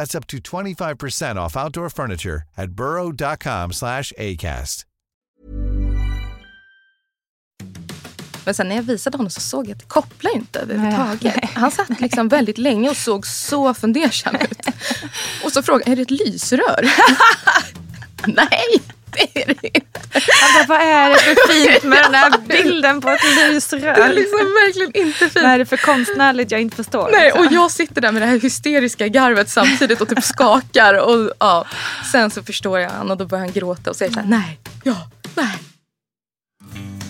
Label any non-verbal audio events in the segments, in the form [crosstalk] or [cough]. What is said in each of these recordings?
That's up to 25% off outdoor furniture at burrow.com slash ACAST. Men sen när jag visade honom så såg jag att det kopplar inte överhuvudtaget. Han satt liksom väldigt länge och såg så fundersam ut. [laughs] Och så frågade jag, är det ett lysrör? [laughs] Nej, det är det inte. Alltså, vad är det för fint med den här [laughs] bilden på ett lysrör? Det är liksom verkligen inte fint. Vad är det för konstnärligt jag inte förstår? Nej, liksom? och jag sitter där med det här hysteriska garvet samtidigt och typ skakar. Och, ja. Sen så förstår jag han och då börjar han gråta och säger så här, nej, ja, nej.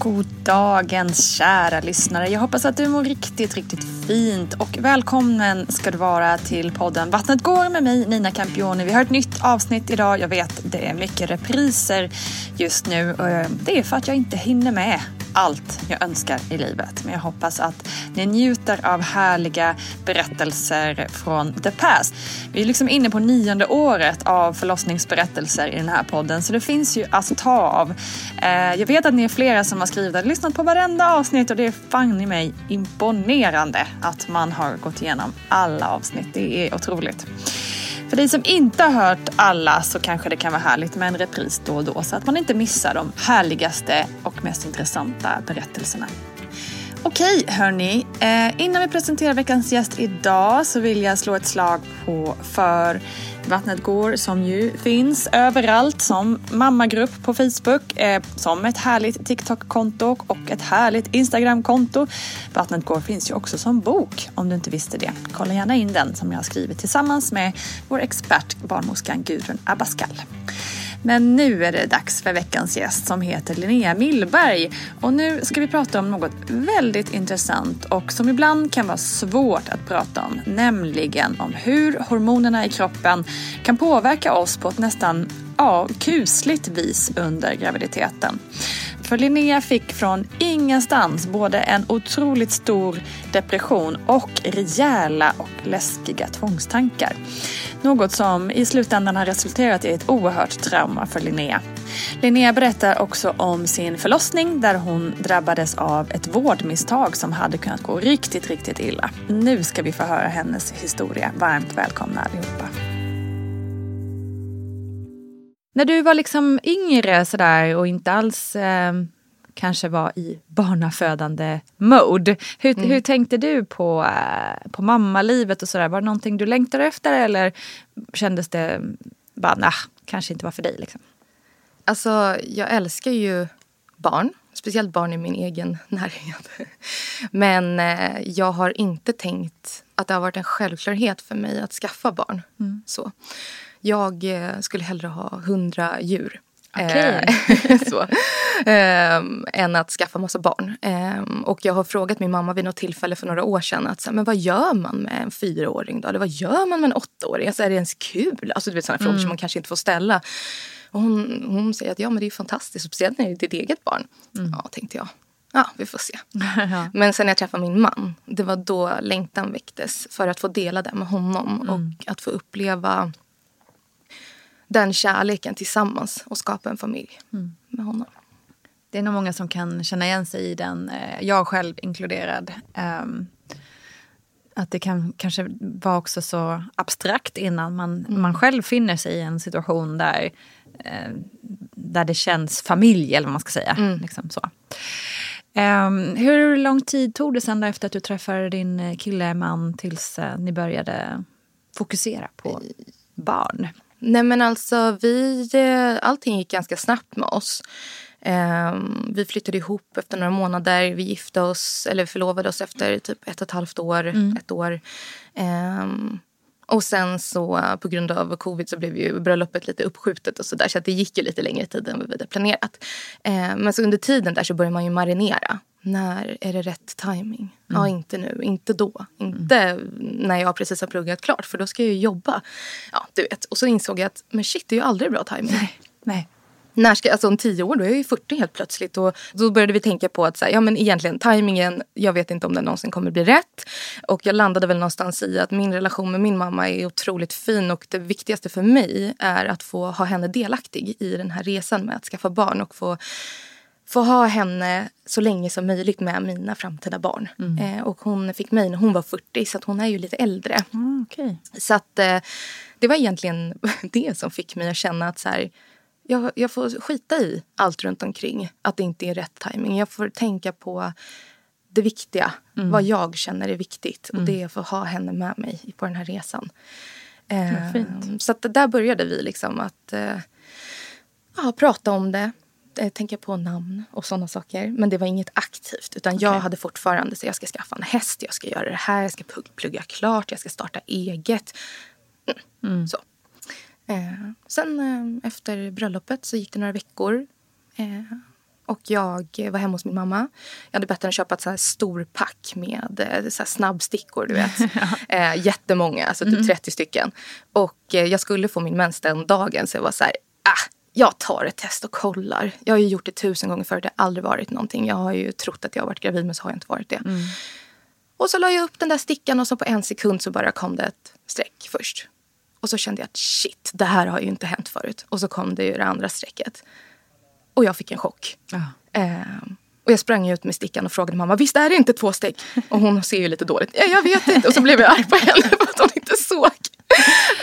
God dagens kära lyssnare. Jag hoppas att du mår riktigt, riktigt fint och välkommen ska du vara till podden Vattnet går med mig Nina Campioni. Vi har ett nytt avsnitt idag. Jag vet det är mycket repriser just nu. Eh, det är för att jag inte hinner med allt jag önskar i livet. Men jag hoppas att ni njuter av härliga berättelser från the past. Vi är liksom inne på nionde året av förlossningsberättelser i den här podden så det finns ju att ta av. Eh, jag vet att ni är flera som har skrivit och lyssnat på varenda avsnitt och det är fan i mig imponerande att man har gått igenom alla avsnitt. Det är otroligt. För dig som inte har hört alla så kanske det kan vara härligt med en repris då och då så att man inte missar de härligaste och mest intressanta berättelserna. Okej hörni, eh, innan vi presenterar veckans gäst idag så vill jag slå ett slag på för Vattnet går som ju finns överallt som mammagrupp på Facebook, eh, som ett härligt TikTok-konto och ett härligt Instagram-konto. Vattnet går finns ju också som bok om du inte visste det. Kolla gärna in den som jag har skrivit tillsammans med vår expert barnmorskan Gudrun Abascal. Men nu är det dags för veckans gäst som heter Linnea Millberg. Och nu ska vi prata om något väldigt intressant och som ibland kan vara svårt att prata om. Nämligen om hur hormonerna i kroppen kan påverka oss på ett nästan ja, kusligt vis under graviditeten. För Linnea fick från ingenstans både en otroligt stor depression och rejäla och läskiga tvångstankar. Något som i slutändan har resulterat i ett oerhört trauma för Linnea. Linnea berättar också om sin förlossning där hon drabbades av ett vårdmisstag som hade kunnat gå riktigt, riktigt illa. Nu ska vi få höra hennes historia. Varmt välkomna allihopa. När du var liksom yngre sådär och inte alls eh, kanske var i barnafödande mode. Hur, mm. hur tänkte du på, eh, på mammalivet och sådär? Var det någonting du längtade efter eller kändes det bara, nah, kanske inte var för dig? Liksom? Alltså, jag älskar ju barn. Speciellt barn i min egen [laughs] närhet. Men eh, jag har inte tänkt att det har varit en självklarhet för mig att skaffa barn. Mm. Så. Jag eh, skulle hellre ha hundra djur. Okay. [laughs] Så, eh, än att skaffa massa barn. Eh, och jag har frågat min mamma vid något tillfälle för några år sedan att, men vad gör man med en fyraåring då? Eller vad gör man med en åttaåring? Alltså, är det ens kul? Alltså, du vet sådana mm. frågor som man kanske inte får ställa. Och hon, hon säger att ja, men det är fantastiskt, speciellt när det är ditt eget barn. Mm. Ja, tänkte jag. Ja, vi får se. [laughs] Men sen när jag träffade min man, det var då längtan väcktes för att få dela det med honom mm. och att få uppleva den kärleken tillsammans och skapa en familj mm. med honom. Det är nog många som kan känna igen sig i den, eh, jag själv inkluderad. Um, att det kan kanske vara också så abstrakt innan man, mm. man själv finner sig i en situation där, eh, där det känns familj, eller vad man ska säga. Mm. Liksom så. Um, hur lång tid tog det sen efter att du träffade din eh, kille, man, tills ni började fokusera på barn? Nej men alltså vi, allting gick ganska snabbt med oss. Um, vi flyttade ihop efter några månader. Vi gifte oss, eller förlovade oss efter typ ett och ett halvt år. Mm. Ett år. Um, och sen så på grund av covid så blev ju bröllopet lite uppskjutet och sådär. Så att det gick ju lite längre tid än vad vi hade planerat. Um, men så under tiden där så börjar man ju marinera. När är det rätt timing? Mm. Ja, inte nu, inte då. Inte mm. när jag precis har pluggat klart för då ska jag ju jobba. Ja, du vet. Och så insåg jag att men shit, det är ju aldrig bra timing. Nej. Nej när ska, alltså om tio år, då är jag ju 40 helt plötsligt. Och då började vi tänka på att så här, ja, men egentligen tajmingen, jag vet inte om den någonsin kommer bli rätt. Och jag landade väl någonstans i att min relation med min mamma är otroligt fin. Och det viktigaste för mig är att få ha henne delaktig i den här resan med att skaffa barn. Och få, få ha henne så länge som möjligt med mina framtida barn. Mm. Eh, och hon fick mig när hon var 40, så hon är ju lite äldre. Mm, okay. Så att eh, det var egentligen [laughs] det som fick mig att känna att så här, jag, jag får skita i allt runt omkring. Att det inte är rätt timing. Jag får tänka på det viktiga. Mm. Vad jag känner är viktigt. Mm. Och det är att få ha henne med mig på den här resan. Eh, så att där började vi liksom att eh, ja, prata om det. Eh, tänka på namn och sådana saker. Men det var inget aktivt. Utan okay. jag hade fortfarande så jag ska skaffa en häst, jag ska göra det här, jag ska plugga klart, jag ska starta eget. Mm. mm. Så. Eh, sen eh, efter bröllopet så gick det några veckor. Eh, och jag var hemma hos min mamma. Jag hade bett henne köpa ett så här stor pack med eh, så snabbstickor. Du vet. [laughs] ja. jättemånga, alltså typ mm. 30 stycken. Och jag skulle få min mens den dagen så jag var så här, ah, jag tar ett test och kollar. Jag har ju gjort det tusen gånger förut, det har aldrig varit någonting. Jag har ju trott att jag har varit gravid men så har jag inte varit det. Mm. Och så la jag upp den där stickan och så på en sekund så bara kom det ett streck först. Och så kände jag att shit, det här har ju inte hänt förut. Och så kom det ju det andra strecket. Och jag fick en chock. Ja. Eh, och jag sprang ut med stickan och frågade mamma, visst är det inte två streck? Och hon ser ju lite dåligt. Ja, jag vet inte. Och så blev jag arg på henne för att hon inte såg.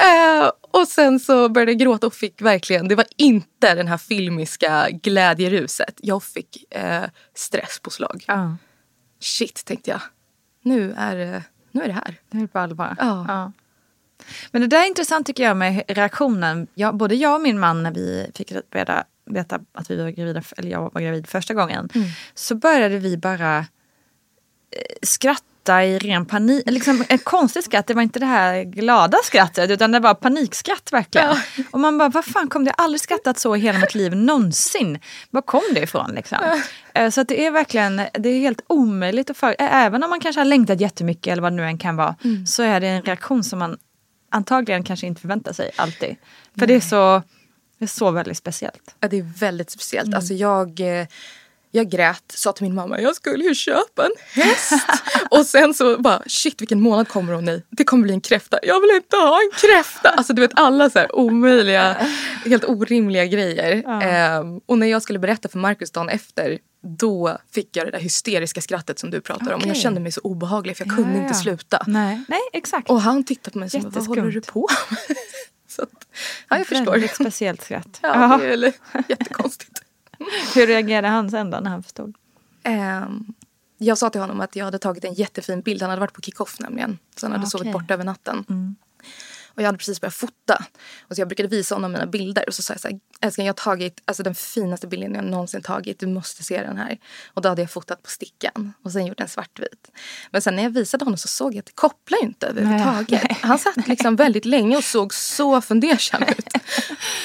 Eh, och sen så började jag gråta och fick verkligen, det var inte den här filmiska glädjeruset. Jag fick eh, stresspåslag. Ja. Shit, tänkte jag. Nu är, nu är det här. Nu är det på allvar. Ja. ja. Men det där är intressant tycker jag med reaktionen. Jag, både jag och min man när vi fick veta, veta att vi var gravida, eller jag var gravid första gången. Mm. Så började vi bara eh, skratta i ren panik. Liksom en konstig skratt, det var inte det här glada skrattet utan det var panikskratt verkligen. Ja. Och man bara, vad fan kom det? Jag har aldrig skrattat så i hela mitt liv någonsin. Var kom det ifrån liksom? Ja. Eh, så det är verkligen, det är helt omöjligt att för, Även om man kanske har längtat jättemycket eller vad det nu än kan vara. Mm. Så är det en reaktion som man antagligen kanske inte förväntar sig alltid. För det är, så, det är så väldigt speciellt. Ja, det är väldigt speciellt. Mm. Alltså jag, eh, jag grät, sa till min mamma jag skulle ju köpa en häst. [laughs] och sen så bara shit vilken månad kommer hon i? Det kommer bli en kräfta. Jag vill inte ha en kräfta. Alltså du vet alla så här omöjliga, [laughs] helt orimliga grejer. Ja. Um, och när jag skulle berätta för Markus dagen efter då fick jag det där hysteriska skrattet som du pratar okay. om. Och jag kände mig så obehaglig för jag kunde ja, ja. inte sluta. Nej. Nej, exakt. Och han tittade på mig som vad håller du på med? [laughs] så att, ja, jag förstår. Väldigt speciellt skratt. ja, det är jättekonstigt. [laughs] Hur reagerade han sen då när han förstod? Ehm, jag sa till honom att jag hade tagit en jättefin bild. Han hade varit på kick-off nämligen. Så han hade Okej. sovit borta över natten. Och jag hade precis börjat fota. Och så jag brukade visa honom mina bilder. Och så sa jag så här, älskling jag har tagit alltså, den finaste bilden jag någonsin tagit. Du måste se den här. Och då hade jag fotat på stickan. Och sen gjort den svartvit. Men sen när jag visade honom så såg jag att det kopplar ju inte överhuvudtaget. Han satt liksom väldigt länge och såg så fundersam ut.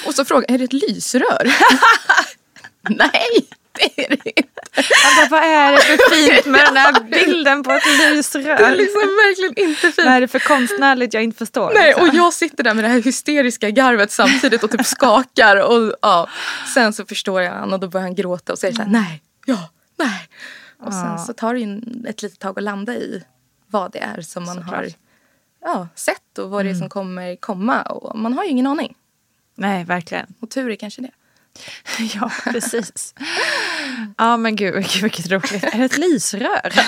Och så frågade jag, är det ett lysrör? [laughs] [laughs] Nej, det är det inte. Alltså, vad är det för [laughs] fint med den här bilden på ett lysrör? Det är liksom verkligen inte fint. Vad är det för konstnärligt jag inte förstår? Nej, liksom? och jag sitter där med det här hysteriska garvet samtidigt och typ skakar. Och, ja. Sen så förstår jag han och då börjar han gråta och säger så här, nej, ja, nej. Och sen så tar det ju ett litet tag att landa i vad det är som man har ja, sett och vad det är som kommer komma. Och man har ju ingen aning. Nej, verkligen. Och tur är kanske det. [laughs] Ja, precis. Ja, men gud, gud vilket roligt. Är det ett lysrör? [laughs]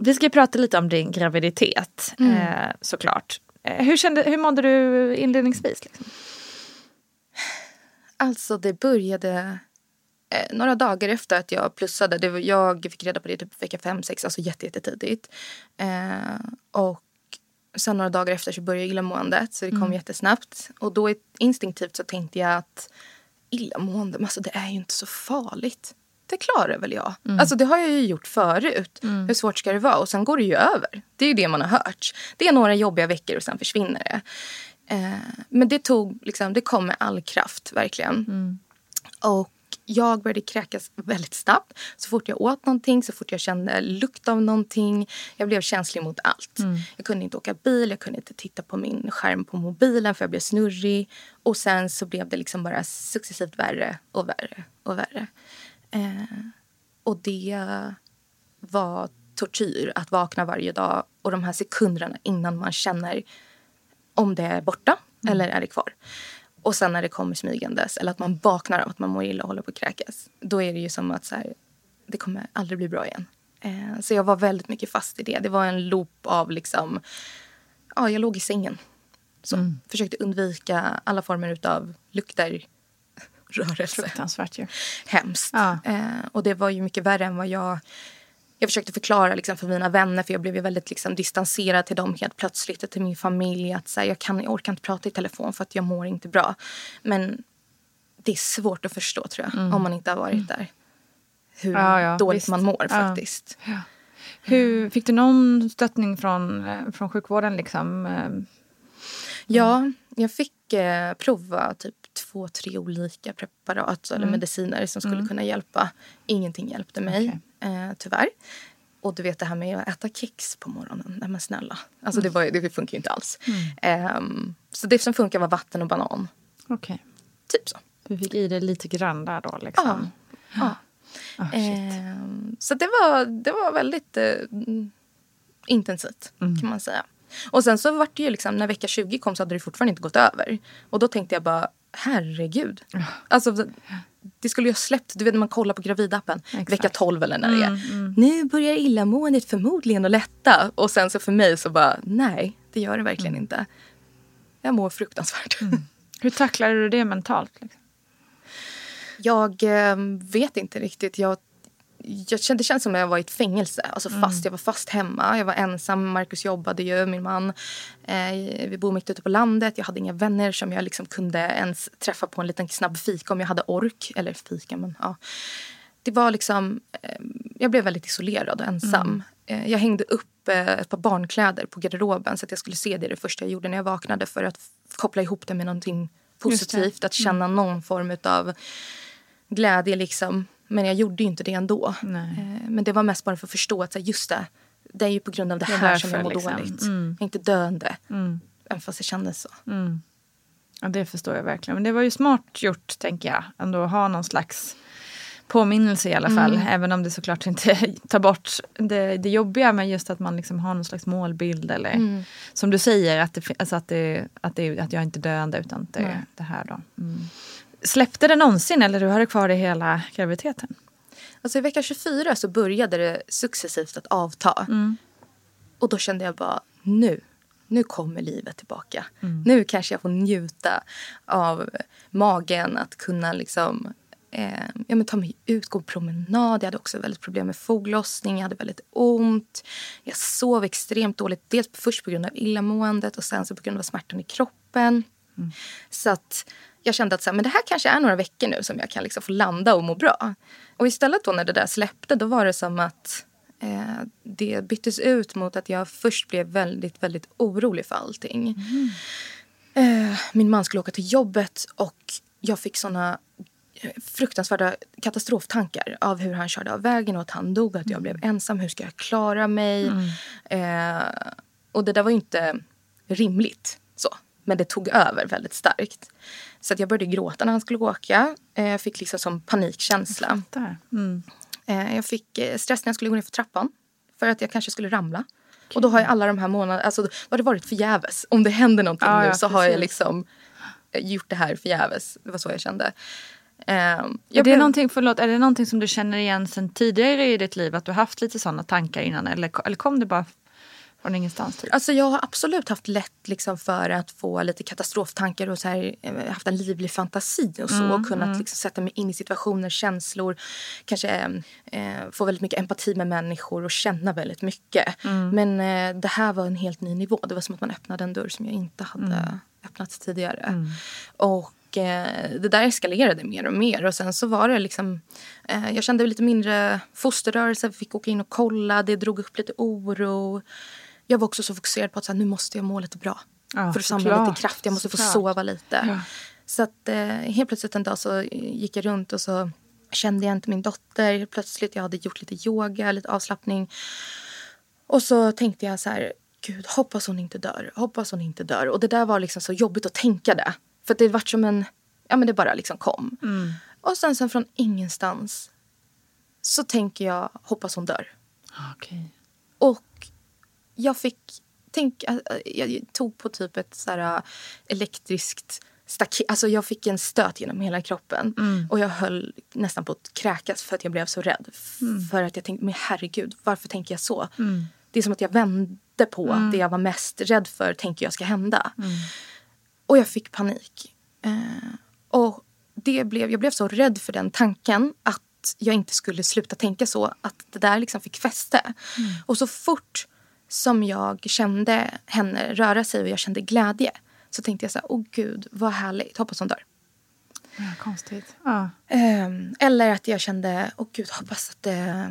Vi ska prata lite om din graviditet, eh, såklart. Eh, hur, kände, hur mådde du inledningsvis? Liksom? Alltså det började eh, några dagar efter att jag plussade. Var, jag fick reda på det typ vecka 5-6, alltså jätte, jättetidigt. Eh, och sen några dagar efter så började illamåendet så det kom jättesnabbt. Och då instinktivt så tänkte jag att illamående, men alltså det är ju inte så farligt. Det klarar väl jag. Alltså det har jag ju gjort förut. Hur svårt ska det vara? Och sen går det ju över. Det är ju det man har hört. Det är några jobbiga veckor och sen försvinner det. Eh, men det tog liksom, det kom med all kraft verkligen. Och jag började kräkas väldigt snabbt. Så fort jag åt någonting, så fort jag kände lukt av någonting. Jag blev känslig mot allt. Jag kunde inte åka bil, jag kunde inte titta på min skärm på mobilen för jag blev snurrig. Och sen så blev det liksom bara successivt värre och värre och värre. Eh, och det var tortyr att vakna varje dag och de här sekunderna innan man känner om det är borta eller är det kvar. Och sen när det kommer smygandes eller att man vaknar av att man mår illa och håller på att kräkas. Då är det ju som att så här, det kommer aldrig bli bra igen. Eh, så jag var väldigt mycket fast i det. Det var en loop av liksom, ja jag låg i sängen. Så försökte undvika alla former av lukter, [laughs] rörelse Fruktansvärt ju. hemskt. Ja. Eh, och det var ju mycket värre än vad jag... Jag försökte förklara liksom, för mina vänner, för jag blev ju väldigt liksom, distanserad till dem helt plötsligt och till min familj. Att, så här, jag, kan, jag orkar inte prata i telefon för att jag mår inte bra. Men det är svårt att förstå tror jag, om man inte har varit där. Hur Mm. Ja, ja, dåligt visst. man mår Ja. faktiskt. Hur, fick du någon stöttning från, eh, från sjukvården? Liksom? Eh, Ja, jag fick eh, prova typ två, tre olika preparat Mm. eller mediciner som skulle kunna hjälpa. Ingenting hjälpte mig, eh, tyvärr. Och du vet det här med att äta kex på morgonen. Nej men snälla. Alltså Mm. det, var, det funkar ju inte alls. Ehm, så det som funkar var vatten och banan. Okej. Typ så. Du fick i dig lite grann där då? Liksom. Ja. Ah, shit. Ehm, så det var, det var väldigt eh, mm, intensivt Mm. kan man säga. Och sen så var det ju liksom, när vecka 20 kom så hade det fortfarande inte gått över. Och då tänkte jag bara, herregud. Alltså, det skulle ju ha släppt, du vet när man kollar på gravidappen, Exakt. Mm, vecka 12 eller när det är. Nu börjar illamåendet förmodligen att lätta. Och sen så för mig så bara, nej det gör det verkligen Mm. inte. Jag mår fruktansvärt. Hur tacklade du det mentalt? Liksom? Jag eh, vet inte riktigt. Jag, jag kände, det kändes som att jag var i ett fängelse. Alltså fast. Jag var fast hemma. Jag var ensam. Marcus jobbade ju, min man. Eh, vi bor mitt ute på landet. Jag hade inga vänner som jag liksom kunde ens träffa på en liten snabb fika om jag hade ork. Eller fika, men ja. Det var liksom... Eh, jag blev väldigt isolerad och ensam. Eh, jag hängde upp eh, ett par barnkläder på garderoben så att jag skulle se det det första jag gjorde när jag vaknade för att koppla ihop det med någonting positivt. Att känna någon form av glädje liksom. Men jag gjorde ju inte det ändå. Nej. Eh, Men det var mest bara för att förstå att just det, det är ju på grund av det Det är här som jag mår liksom. dåligt. Mm. Jag är inte döende. Mm. Även fast det kändes så. Ja, det förstår jag verkligen. Men det var ju smart gjort, tänker jag. Ändå att ha någon slags påminnelse i alla fall. Även om det såklart inte [laughs] tar bort det, det jobbiga. Men just att man liksom har någon slags målbild. Eller som du säger, att, det, alltså att, det, att, det, att jag inte är döende utan det är det här. Då. Mm. Släppte det någonsin eller du har det kvar i hela graviditeten? Alltså i vecka 24 så började det successivt att avta. Och då kände jag bara, nu. nu kommer livet tillbaka. Mm. Nu kanske jag får njuta av magen, att kunna liksom eh, ja, men ta mig ut, gå promenad. Jag hade också väldigt problem med foglossning, jag hade väldigt ont. Jag sov extremt dåligt, dels först på grund av illamåendet och sen så på grund av smärtan i kroppen. Mm. Så att jag kände att så här, men det här kanske är några veckor nu som jag kan liksom få landa och må bra. Och istället då när det där släppte, då var det som att eh, det byttes ut mot att jag först blev väldigt, väldigt orolig för allting. Mm. Eh, min man skulle åka till jobbet och jag fick såna fruktansvärda katastroftankar av hur han körde av vägen och att han dog, att jag mm. blev ensam. Hur ska jag klara mig? Mm. Eh, och det där var ju inte rimligt. så. Men det tog över väldigt starkt. Så att jag började gråta när han skulle åka. Eh, jag fick liksom som panikkänsla. Jag, mm. eh, jag fick eh, stress när jag skulle gå ner för trappan. För att jag kanske skulle ramla. Okay. Och då har jag alla de här månaderna, alltså då har det varit förgäves. Om det händer någonting ah, nu ja, så precis. har jag liksom gjort det här förgäves. Det var så jag kände. Um, är, det blev... någonting, förlåt, är det någonting som du känner igen sen tidigare i ditt liv? Att du haft lite sådana tankar innan? Eller, eller kom det bara från ingenstans? Typ? Alltså jag har absolut haft lätt liksom för att få lite katastroftankar och så här, eh, haft en livlig fantasi och så. Mm, och kunnat mm. liksom sätta mig in i situationer, känslor. Kanske eh, få väldigt mycket empati med människor och känna väldigt mycket. Mm. Men eh, det här var en helt ny nivå. Det var som att man öppnade en dörr som jag inte hade mm. öppnat tidigare. Mm. Och Eh, det där eskalerade mer och mer. Och sen så var det liksom, eh, jag kände lite mindre fosterrörelse, vi fick åka in och kolla, det drog upp lite oro. Jag var också så fokuserad på att så här, nu måste jag må lite bra. Ja, för att samla lite kraft, jag måste få sova lite. Ja. Så att eh, helt plötsligt en dag så gick jag runt och så kände jag inte min dotter. Plötsligt jag hade gjort lite yoga, lite avslappning. Och så tänkte jag så här, gud hoppas hon inte dör, hoppas hon inte dör. Och det där var liksom så jobbigt att tänka det. För det vart som en... Ja, men det bara liksom kom. Mm. Och sen, sen från ingenstans så tänker jag, hoppas hon dör. Okay. Och jag fick... Tänk, äh, jag tog på typ ett så här, äh, elektriskt staket. Alltså jag fick en stöt genom hela kroppen. Mm. Och jag höll nästan på att kräkas för att jag blev så rädd. Mm. För att jag tänkte, men herregud, varför tänker jag så? Mm. Det är som att jag vände på mm. det jag var mest rädd för tänker jag ska hända. Mm. Och jag fick panik. Eh, och det blev, jag blev så rädd för den tanken att jag inte skulle sluta tänka så. Att det där liksom fick fäste. Mm. Och så fort som jag kände henne röra sig och jag kände glädje så tänkte jag så här, åh gud vad härligt, hoppas hon dör. Ja, konstigt. Ja. Eh, eller att jag kände, åh gud, hoppas att, eh,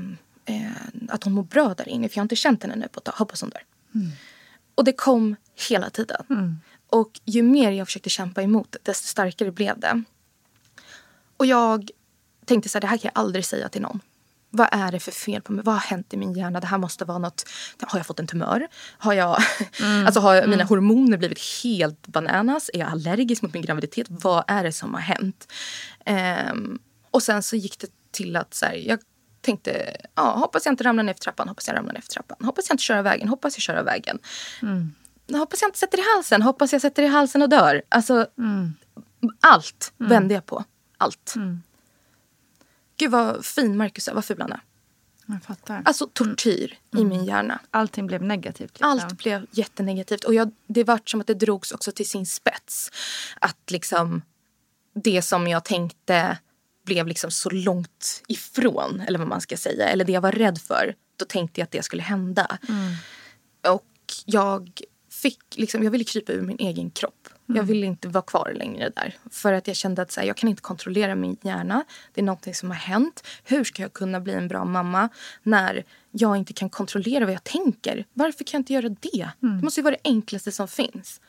att hon mår bra där inne. För jag har inte känt henne nu på ett tag. Hoppas hon dör. Mm. Och det kom hela tiden. Mm. Och ju mer jag försökte kämpa emot desto starkare blev det. Och jag tänkte så här, det här kan jag aldrig säga till någon. Vad är det för fel på mig? Vad har hänt i min hjärna? Det här måste vara något. Har jag fått en tumör? Har, jag, mm. alltså har mina mm. hormoner blivit helt bananas? Är jag allergisk mot min graviditet? Vad är det som har hänt? Um, och sen så gick det till att så här, jag tänkte, ja, hoppas jag inte ramlar ner för trappan, hoppas jag ramlar ner för trappan. Hoppas jag inte kör av vägen, hoppas jag kör av vägen. Mm hoppas jag inte sätter i halsen, hoppas jag sätter i halsen och dör. Alltså, mm. allt mm. vände jag på. Allt. Mm. Gud vad fin Marcus är, vad ful han är. Jag fattar. Alltså tortyr mm. i min hjärna. Allting blev negativt. Liksom. Allt blev jättenegativt. Och jag, det var som att det drogs också till sin spets. Att liksom det som jag tänkte blev liksom så långt ifrån, eller vad man ska säga. Eller det jag var rädd för. Då tänkte jag att det skulle hända. Mm. Och jag fick liksom, jag ville krypa ur min egen kropp. Mm. Jag ville inte vara kvar längre där. För att jag kände att så här, jag kan inte kontrollera min hjärna. Det är någonting som har hänt. Hur ska jag kunna bli en bra mamma när jag inte kan kontrollera vad jag tänker? Varför kan jag inte göra det? Mm. Det måste ju vara det enklaste som finns.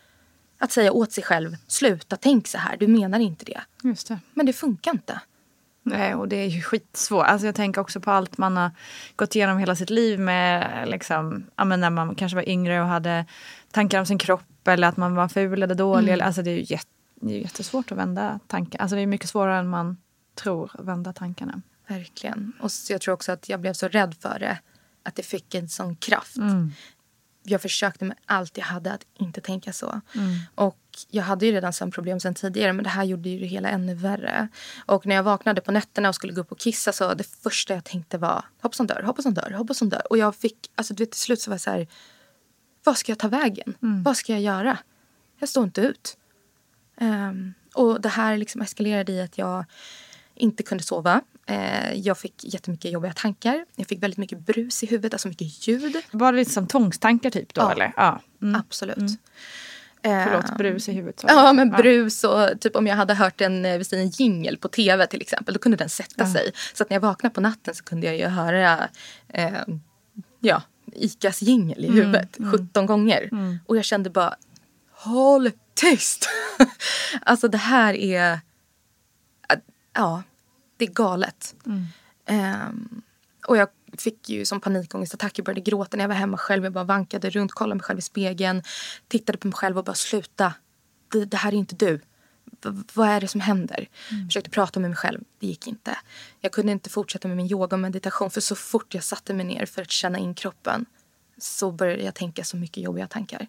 Att säga åt sig själv, sluta tänk så här, du menar inte det. Just det. Men det funkar inte. Nej, och det är ju skitsvårt. Alltså jag tänker också på allt man har gått igenom hela sitt liv med, liksom, ja, men när man kanske var yngre och hade tankar om sin kropp eller att man var ful eller dålig. Mm. Alltså det är ju jätt, det är jättesvårt att vända tankar. Alltså det är mycket svårare än man tror att vända tankarna. Verkligen. Och jag tror också att jag blev så rädd för det. Att det fick en sån kraft. Mm jag försökte med allt jag hade att inte tänka så. Mm. Och jag hade ju redan sömnproblem sen tidigare men det här gjorde ju det hela ännu värre. Och när jag vaknade på nätterna och skulle gå upp och kissa så det första jag tänkte var hoppas hon dör, hoppas hon dör, hoppas hon dör. Och jag fick, alltså du vet till slut så var jag så här, Vad ska jag ta vägen? Vad ska jag göra? Jag står inte ut. Ehm, och det här liksom eskalerade i att jag inte kunde sova. Eh, jag fick jättemycket jobbiga tankar. Jag fick väldigt mycket brus i huvudet, alltså mycket ljud. Var det lite som tvångstankar typ då Ja. eller? Ja. Mm. Absolut. Förlåt, Ehm, brus i huvudet. Ja, men brus och typ om jag hade hört en, eh, en jingel på tv till exempel, då kunde den sätta sig. Så att när jag vaknade på natten så kunde jag ju höra eh, ja, Icas jingel i huvudet 17 gånger. Och jag kände bara, håll tyst! [laughs] alltså det här är, ja, det är galet. Ehm, och jag fick ju som panikångestattacker, började gråta när jag var hemma själv. Jag bara vankade runt, kollade mig själv i spegeln. Tittade på mig själv och bara sluta. Det, det här är inte du. V- vad är det som händer? Försökte prata med mig själv. Det gick inte. Jag kunde inte fortsätta med min yoga och meditation. För så fort jag satte mig ner för att känna in kroppen så började jag tänka så mycket jobbiga tankar.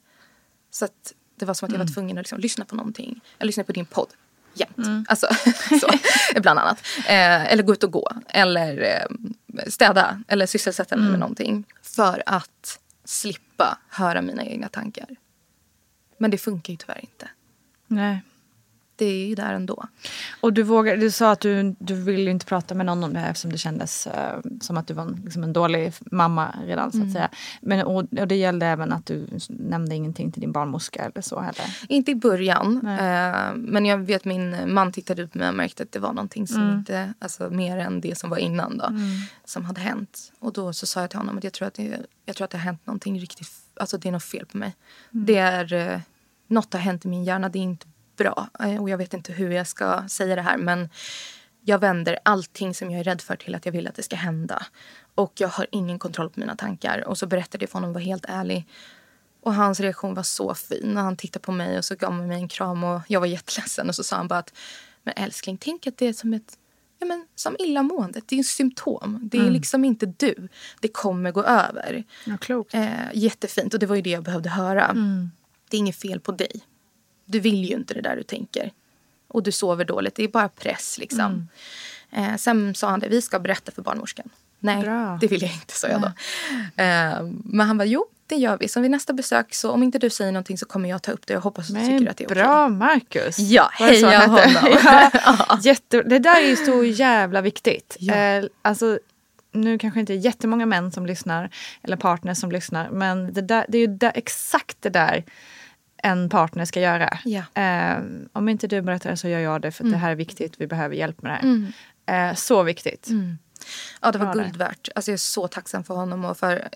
Så att det var som att jag var tvungen att liksom lyssna på någonting. Jag lyssnade på din podd jämt. Alltså, [laughs] så, bland annat. Eh, eller gå ut och gå. Eller eh, städa. Eller sysselsätta mig med någonting. För att slippa höra mina egna tankar. Men det funkar ju tyvärr inte. Nej. Det är ju där ändå. Och du, vågar, du sa att du, du ville inte prata med någon om det här eftersom det kändes eh, som att du var en, liksom en dålig mamma redan. så att säga. Men, och, och det gällde även att du nämnde ingenting till din barnmorska eller så heller. Inte i början. Eh, men jag vet min man tittade ut på mig och märkte att det var någonting som inte, alltså mer än det som var innan då. Som hade hänt. Och då så sa jag till honom att jag tror att det, jag tror att det har hänt någonting riktigt, alltså det är något fel på mig. Det är, eh, något har hänt i min hjärna, det är inte bra. Eh, och jag vet inte hur jag ska säga det här men jag vänder allting som jag är rädd för till att jag vill att det ska hända. Och jag har ingen kontroll på mina tankar. Och så berättade jag för honom var helt ärlig. Och hans reaktion var så fin. Han tittade på mig och så gav mig en kram och jag var jätteledsen. Och så sa han bara att men älskling, tänk att det är som ett ja, men, som illamående. Det är en symptom. Det är liksom inte du. Det kommer gå över. Ja, klokt. Eh, jättefint. Och det var ju det jag behövde höra. Det är inget fel på dig. Du vill ju inte det där du tänker. Och du sover dåligt. Det är bara press liksom. Eh, sen sa han det, vi ska berätta för barnmorskan. Nej, Bra. det vill jag inte, sa jag då. Eh, men han var jo, det gör vi. Så vid nästa besök, så om inte du säger någonting så kommer jag ta upp det. Jag hoppas att du tycker att det är okej. bra Marcus. Ja, heja honom. [laughs] [laughs] ja, jätte, det där är ju så jävla viktigt. Ja. Eh, alltså, nu kanske inte jättemånga män som lyssnar eller partners som lyssnar men det, där, det är ju där, exakt det där en partner ska göra. Ja. Eh, om inte du berättar det så gör jag det för att det här är viktigt. Vi behöver hjälp med det här. Mm. Eh, så viktigt. Ja, det var Bra guld värt. Alltså jag är så tacksam för honom och för,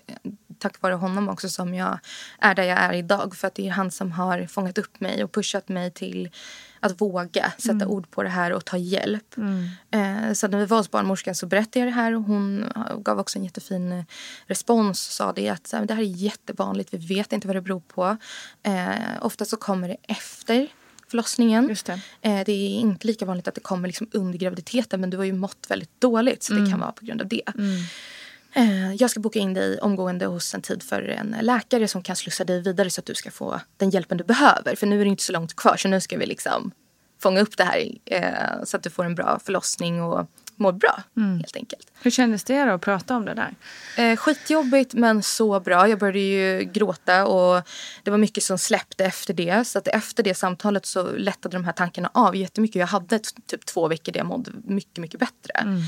tack vare honom också som jag är där jag är idag. För att det är han som har fångat upp mig och pushat mig till att våga sätta Mm. ord på det här och ta hjälp. Eh, så när vi var hos barnmorskan så berättade jag det här och hon gav också en jättefin eh, respons och sa det att det här är jättevanligt, vi vet inte vad det beror på. Eh, ofta så kommer det efter förlossningen. Just det. Eh, det är inte lika vanligt att det kommer liksom under graviditeten men du har ju mått väldigt dåligt så det kan vara på grund av det. Eh, jag ska boka in dig omgående hos en tid för en läkare som kan slussa dig vidare så att du ska få den hjälpen du behöver. För nu är det inte så långt kvar så nu ska vi liksom fånga upp det här eh, så att du får en bra förlossning och mår bra helt enkelt. Hur kändes det då att prata om det där? Eh, skitjobbigt men så bra. Jag började ju gråta och det var mycket som släppte efter det. Så att efter det samtalet så lättade de här tankarna av jättemycket. Jag hade typ två veckor där jag mådde mycket, mycket bättre.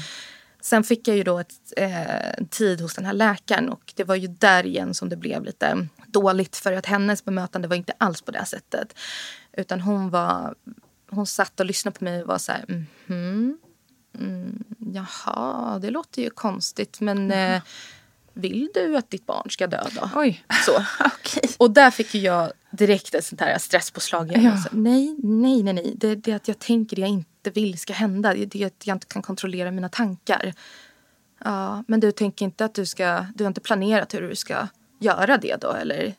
Sen fick jag ju då ett, eh, tid hos den här läkaren och det var ju där igen som det blev lite dåligt för att hennes bemötande var inte alls på det sättet. Utan hon var, hon satt och lyssnade på mig och var så här, mhm, mm, jaha, det låter ju konstigt men eh, vill du att ditt barn ska dö då? Oj. Så. [laughs] Och där fick jag direkt ett sånt här stresspåslag. Ja. Så, nej, nej, nej, nej. Det, det är att jag tänker det jag inte vill ska hända. Det är att jag inte kan kontrollera mina tankar. Ja, men du tänker inte att du ska, du har inte planerat hur du ska göra det då eller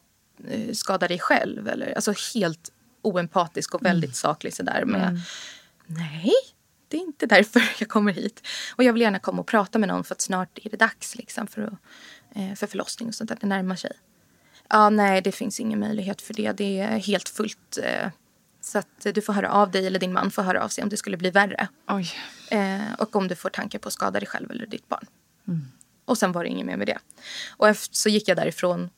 eh, skada dig själv eller alltså helt oempatisk och väldigt saklig sådär med nej, det är inte därför [laughs] jag kommer hit. Och jag vill gärna komma och prata med någon för att snart är det dags liksom för, att, eh, för förlossning och sånt att det närmar sig. Ja, nej, det finns ingen möjlighet för det. Det är helt fullt. Eh, så att du får höra av dig eller din man får höra av sig om det skulle bli värre. Eh, och om du får tankar på att skada dig själv eller ditt barn. Och sen var det inget mer med det. Och efter, så gick jag därifrån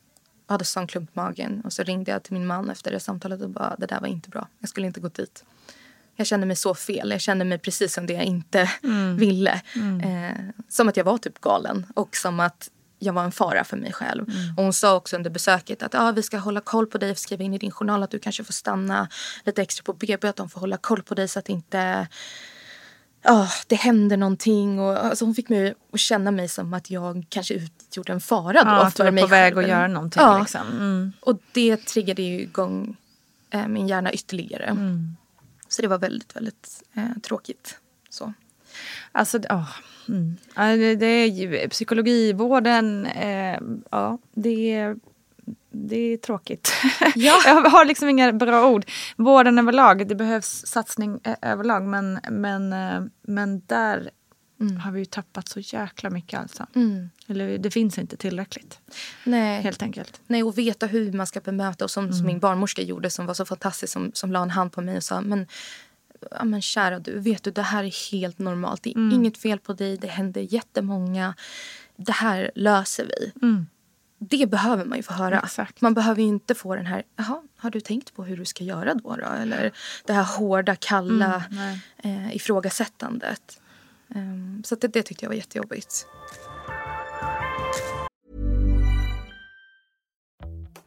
hade sån klump i magen. Och så ringde jag till min man efter det samtalet och bara det där var inte bra. Jag skulle inte gått dit. Jag kände mig så fel. Jag kände mig precis som det jag inte mm. ville. Mm. Eh, som att jag var typ galen och som att jag var en fara för mig själv. Mm. Och hon sa också under besöket att ah, vi ska hålla koll på dig och skriva in i din journal att du kanske får stanna lite extra på BB. Att de får hålla koll på dig så att inte oh, det händer någonting. Och, alltså, hon fick mig att känna mig som att jag kanske utgjorde en fara då ja, för mig på väg att göra någonting. Ja. Liksom. Mm. Och det triggade ju igång eh, min hjärna ytterligare. Mm. Så det var väldigt, väldigt eh, tråkigt. Så. Alltså, oh. mm. det, det är psykologivården, eh, ja, det är det är tråkigt. Ja. [laughs] jag har liksom inga bra ord. Vården överlag, det behövs satsning överlag men, men, eh, men där mm. har vi ju tappat så jäkla mycket alltså. Mm. Eller det finns inte tillräckligt. Nej. Helt enkelt. Nej, och veta hur man ska bemöta och som, mm. som min barnmorska gjorde som var så fantastisk som, som la en hand på mig och sa men ja, men kära du, vet du det här är helt normalt. Det är mm. inget fel på dig, det händer jättemånga. Det här löser vi. Mm det behöver man ju få höra. Exakt. Man behöver inte få den här, jaha, har du tänkt på hur du ska göra då? då? Eller det här hårda, kalla mm, eh, ifrågasättandet. Um, så det, det tyckte jag var jättejobbigt.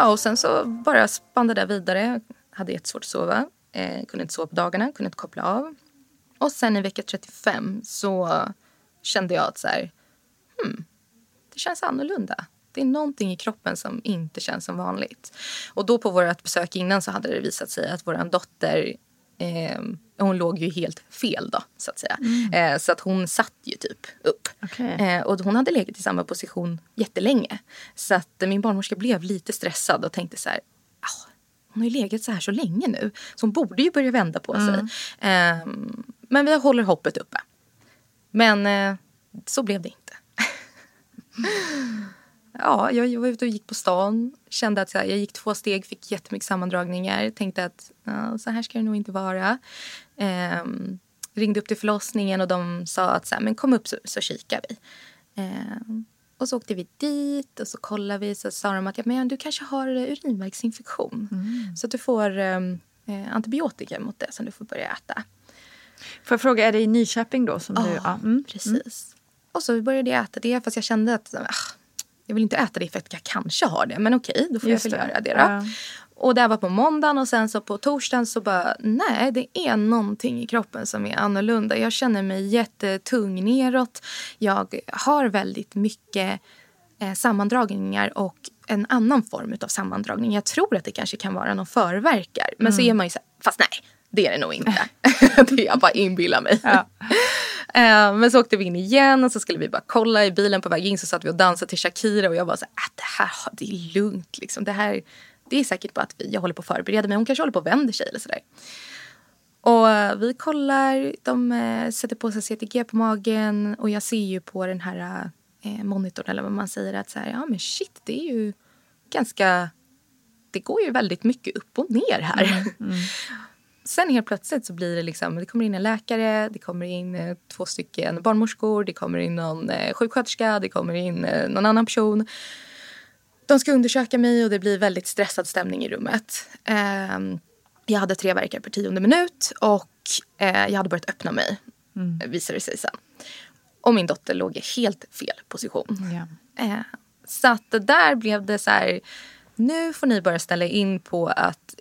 Ja, och sen så bara spann det där vidare. Hade jättesvårt att sova. Eh, kunde inte sova på dagarna, kunde inte koppla av. Och sen i vecka 35 så kände jag att så här, hmm, det känns annorlunda. Det är någonting i kroppen som inte känns som vanligt. Och då på vårt besök innan så hade det visat sig att vår dotter eh, hon låg ju helt fel då så att säga. Mm. Eh, så att hon satt ju typ upp. Okay. Eh, och hon hade legat i samma position jättelänge. Så att min barnmorska blev lite stressad och tänkte så här. Ah, hon har ju legat så här så länge nu. Så hon borde ju börja vända på sig. Mm. Ehm, men vi håller hoppet uppe. Men eh, så blev det inte. [laughs] ja, jag var ute och gick på stan. Kände att jag gick två steg, fick jättemycket sammandragningar. Tänkte att ja, så här ska det nog inte vara. Ehm, ringde upp till förlossningen och de sa att så här, men kom upp så, så kikar vi. Ehm, och så åkte vi dit och så kollade vi. Så sa de att ja, men du kanske har urinvägsinfektion. Mm. Så att du får um, antibiotika mot det som du får börja äta. Får jag fråga, är det i Nyköping då? Som ja, du, ja. Mm. precis. Och så började jag äta det fast jag kände att ah, jag vill inte äta det för att jag kanske har det. Men okej, då får Just jag väl göra det då. Ja. Och det var på måndagen och sen så på torsdagen så bara nej det är någonting i kroppen som är annorlunda. Jag känner mig jättetung neråt. Jag har väldigt mycket eh, sammandragningar och en annan form av sammandragning. Jag tror att det kanske kan vara någon förverkar. Men mm. så är man ju så här, fast nej det är det nog inte. [laughs] [laughs] det jag bara inbillar mig. Ja. Eh, men så åkte vi in igen och så skulle vi bara kolla i bilen på väg in så satt vi och dansade till Shakira och jag bara så här, äh, det här det är lugnt liksom. Det här det är säkert bara att vi, jag håller på att förbereda mig. Hon kanske håller på att vänder sig eller sådär. Och eh, vi kollar, de eh, sätter på sig CTG på magen och jag ser ju på den här eh, monitorn eller vad man säger att så här, ja men shit det är ju ganska, det går ju väldigt mycket upp och ner här. Mm. Mm. [laughs] Sen helt plötsligt så blir det liksom, det kommer in en läkare, det kommer in eh, två stycken barnmorskor, det kommer in någon eh, sjuksköterska, det kommer in eh, någon annan person. De ska undersöka mig och det blir väldigt stressad stämning i rummet. Ehm, jag hade tre verkar per tionde minut och eh, jag hade börjat öppna mig, mm. visade det sig sen. Och min dotter låg i helt fel position. Yeah. så att där blev det så här, nu får ni börja ställa in på att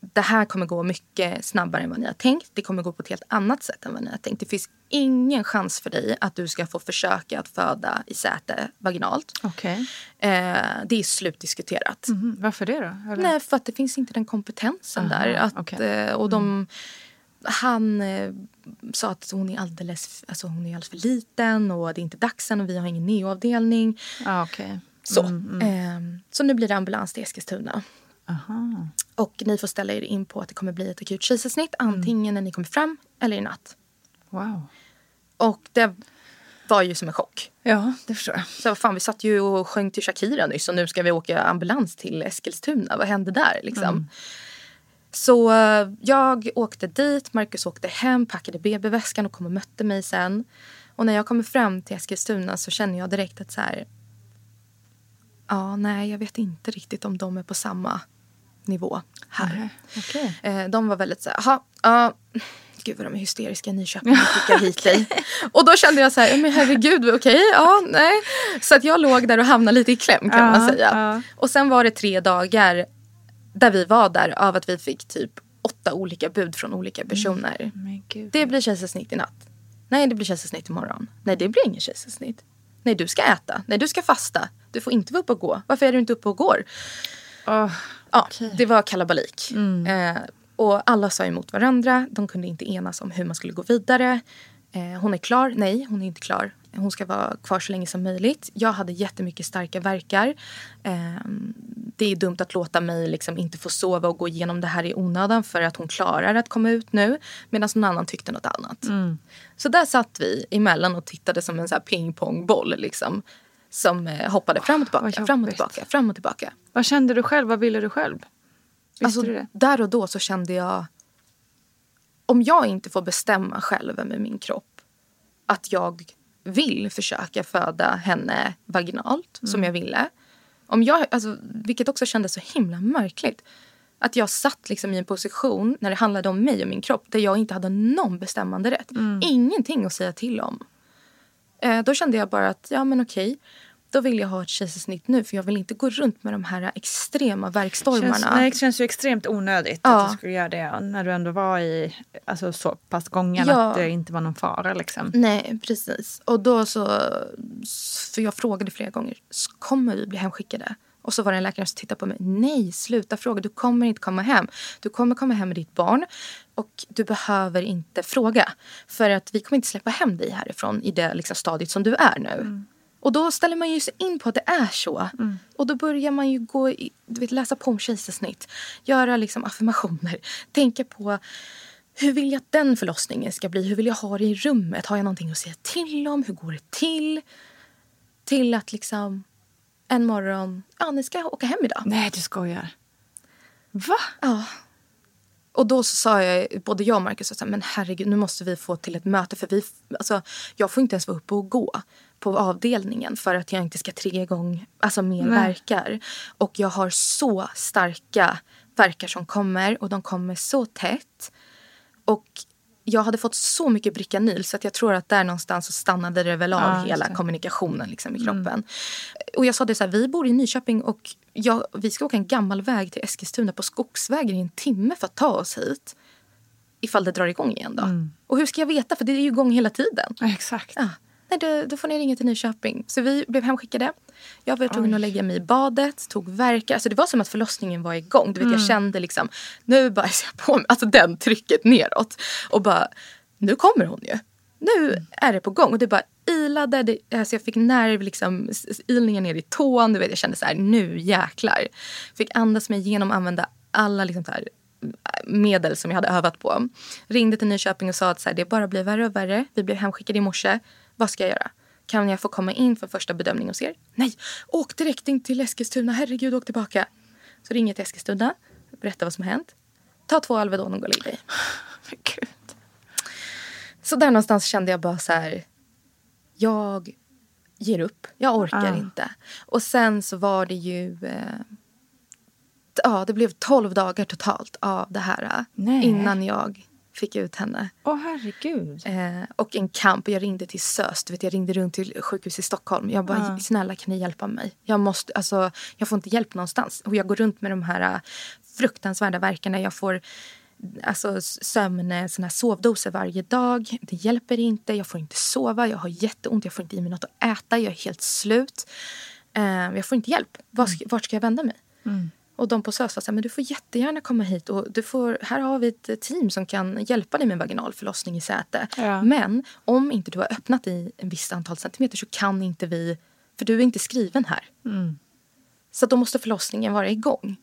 det här kommer gå mycket snabbare än vad ni har tänkt. Det kommer gå på ett helt annat sätt än vad ni har tänkt. Det finns ingen chans för dig att du ska få försöka att föda i säte vaginalt. Okay. Eh, det är slutdiskuterat. Mm, varför det då? Eller? Nej, för att det finns inte den kompetensen Aha, där. Att, okay. eh, och de, mm. Han eh, sa att hon är, alldeles, alltså hon är alldeles för liten och det är inte dags än och vi har ingen neoavdelning. Ah, okay. Så. Mm, mm. Eh, så nu blir det ambulans till Eskilstuna. Aha. Och ni får ställa er in på att det kommer bli ett akut kejsarsnitt antingen när ni kommer fram eller i natt. Wow. Och det var ju som en chock. Ja, det förstår jag. Så fan, vi satt ju och sjöng till Shakira nyss och nu ska vi åka ambulans till Eskilstuna. Vad hände där liksom? Mm. Så uh, jag åkte dit, Marcus åkte hem, packade BB-väskan och kom och mötte mig sen. Och när jag kommer fram till Eskilstuna så känner jag direkt att så här... Ja, nej, jag vet inte riktigt om de är på samma nivå här. Mm. Okay. Eh, de var väldigt så här, ja, uh, gud vad de är hysteriska i Nyköping [laughs] skickar hit dig. och då kände jag så här, men herregud, okej, okay, ja, nej. Så att jag låg där och hamnade lite i kläm kan man säga. Och sen var det tre dagar där vi var där av att vi fick typ åtta olika bud från olika mm. personer. Mm, det blir kejsarsnitt i natt. Nej, det blir kejsarsnitt imorgon. Nej, det blir ingen kejsarsnitt. Nej, du ska äta. Nej, du ska fasta. Du får inte vara uppe och gå. Varför är du inte uppe och går? Oh, ja, okay. Det var kalabalik. Mm. Eh, och alla sa emot varandra. De kunde inte enas om hur man skulle gå vidare. Eh, hon är klar. Nej, hon är inte klar. Hon ska vara kvar så länge som möjligt. Jag hade jättemycket starka verkar. Eh, det är dumt att låta mig liksom inte få sova och gå igenom det här i onödan för att hon klarar att komma ut nu. Medan någon annan tyckte något annat. Mm. Så där satt vi emellan och tittade som en så pingpongboll. Liksom som eh, hoppade fram och tillbaka, fram och tillbaka, fram och tillbaka. Vad kände du själv? Vad ville du själv? Visste alltså, du det? Där och då så kände jag... Om jag inte får bestämma själv med min kropp att jag vill försöka föda henne vaginalt, mm. som jag ville. Om jag, alltså, vilket också kändes så himla märkligt. Att jag satt liksom i en position när det handlade om mig och min kropp där jag inte hade någon bestämmande rätt. Mm. Ingenting att säga till om. Eh, då kände jag bara att ja men okej. Då vill jag ha ett kejsarsnitt nu för jag vill inte gå runt med de här extrema verkstormarna. Känns, nej, det känns ju extremt onödigt ja. att du skulle göra det när du ändå var i alltså, så pass gången ja. att det inte var någon fara. Liksom. Nej, precis. Och då så, för jag frågade flera gånger, kommer vi bli hemskickade? Och så var det en läkare som tittade på mig. Nej, sluta fråga. Du kommer inte komma hem. Du kommer komma hem med ditt barn. Och du behöver inte fråga. För att vi kommer inte släppa hem dig härifrån i det liksom, stadiet som du är nu. Mm. Och då ställer man ju sig in på att det är så. Mm. Och då börjar man ju gå i, du vet, läsa på om kejsarsnitt. Göra liksom affirmationer. Tänka på hur vill jag att den förlossningen ska bli? Hur vill jag ha det i rummet? Har jag någonting att säga till om? Hur går det till? Till att liksom en morgon, ja ni ska åka hem idag. Nej, du skojar. Va? Ja. Och då så sa jag, både jag och Marcus, här, men herregud nu måste vi få till ett möte. För vi, alltså, jag får inte ens vara uppe och gå på avdelningen för att jag inte ska trigga igång alltså, mer Nej. verkar. Och jag har så starka verkar som kommer och de kommer så tätt. Och jag hade fått så mycket Bricanyl så att jag tror att där någonstans så stannade det väl av Ja, just hela det. kommunikationen liksom, i kroppen. Och jag sa det så här, vi bor i Nyköping och jag, vi ska åka en gammal väg till Eskilstuna på skogsvägen i en timme för att ta oss hit. Ifall det drar igång igen då. Och hur ska jag veta? För det är ju igång hela tiden. Exakt. Ja. Nej, då, då får ni ringa till Nyköping. Så vi blev hemskickade. Jag var tvungen att lägga mig i badet, tog verkar. Alltså det var som att förlossningen var igång. Du vet, Jag kände liksom, nu bara [laughs] ser jag på mig, alltså den trycket neråt. Och bara, nu kommer hon ju. Nu är det på gång. Och det bara ilade. Det, alltså jag fick nerv, liksom, ilningar ner i tån. Du vet, jag kände så här, nu jäklar. Fick andas mig igenom, använda alla liksom så här, medel som jag hade övat på. Ringde till Nyköping och sa att så här, det bara blir värre och värre. Vi blev hemskickade i morse. Vad ska jag göra? Kan jag få komma in för första bedömning hos er? Nej, åk direkt in till Eskilstuna. Herregud, åk tillbaka. Så ringer jag till Eskilstuna, berättar vad som har hänt. Ta två Alvedon och gå och lägg dig. [laughs] Gud. Så där någonstans kände jag bara så här. Jag ger upp. Jag orkar Ah. inte. Och sen så var det ju... Eh, ja, det blev 12 dagar totalt av det här. eh, Nej. Innan jag fick ut henne. Åh herregud. Eh, och en kamp. Jag ringde till SÖS. Du vet, jag ringde runt till sjukhus i Stockholm. Jag bara, Ja. snälla kan ni hjälpa mig? Jag, måste, alltså, jag får inte hjälp någonstans. Och jag går runt med de här eh, fruktansvärda verkarna. Jag får alltså, sömn, eh, såna sovdoser varje dag. Det hjälper inte. Jag får inte sova. Jag har jätteont. Jag får inte i mig något att äta. Jag är helt slut. Eh, jag får inte hjälp. Var ska, vart ska jag vända mig? Och de på SÖS sa så här, men du får jättegärna komma hit. Och du får, här har vi ett team som kan hjälpa dig med vaginal förlossning i Säte. Ja. Men om inte du har öppnat i en visst antal centimeter så kan inte vi, för du är inte skriven här. Så då måste förlossningen vara igång.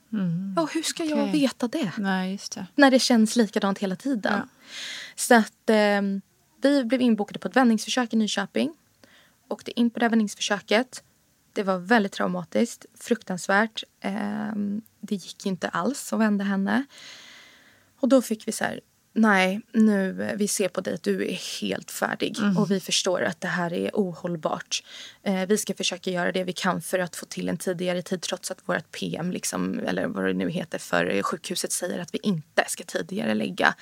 Ja, hur ska jag Okej. veta det? Nej, det. När det känns likadant hela tiden. Ja. Så att eh, vi blev inbokade på ett vändningsförsök i Nyköping. Åkte in på det vändningsförsöket. Det var väldigt traumatiskt, fruktansvärt. Eh, det gick inte alls att vända henne. Och då fick vi så här, nej, nu, vi ser på dig att du är helt färdig. Och vi förstår att det här är ohållbart. Eh, vi ska försöka göra det vi kan för att få till en tidigare tid trots att vårt PM, liksom, eller vad det nu heter för sjukhuset säger att vi inte ska tidigare lägga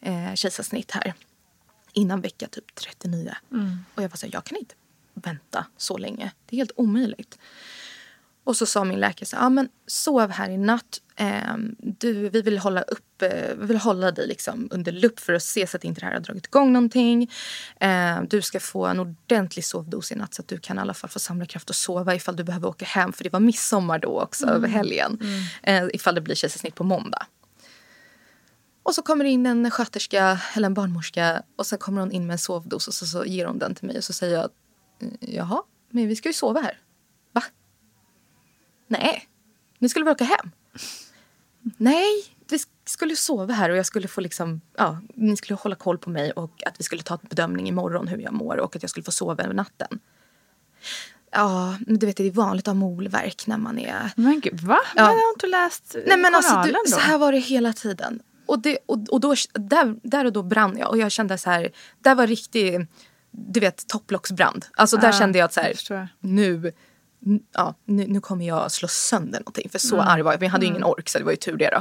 eh, kejsarsnitt här. Innan vecka typ 39. Och jag var så här, jag kan inte vänta så länge. Det är helt omöjligt. Och så sa min läkare så ja, men sov här i natt. Ehm, du, vi vill hålla upp, eh, vi vill hålla dig liksom under lupp för att se så att inte det här har dragit igång någonting. Ehm, du ska få en ordentlig sovdos i natt så att du kan i alla fall få samla kraft och sova ifall du behöver åka hem. För det var midsommar då också över helgen. Eh, ifall det blir kejsarsnitt på måndag. Och så kommer det in en sköterska eller en barnmorska och sen kommer hon in med en sovdos och så, så ger hon den till mig och så säger jag jaha, men vi ska ju sova här. Va? Nej, ni skulle väl åka hem? Nej, vi sk- skulle sova här och jag skulle få liksom, ja, ni skulle hålla koll på mig och att vi skulle ta en bedömning imorgon hur jag mår och att jag skulle få sova över natten. Ja, du vet det är vanligt att ha molvärk när man är Men gud, va? Ja. Men har inte läst Nej men alltså, du, då? så här var det hela tiden. Och, det, och, och då, där, där och då brann jag. Och jag kände så här, där var riktig, du vet topplocksbrand. Alltså där Ja, kände jag att så här, nu, ja, nu, nu kommer jag slå sönder någonting. För så Mm. arg var jag. Men jag hade ju ingen ork så det var ju tur det då.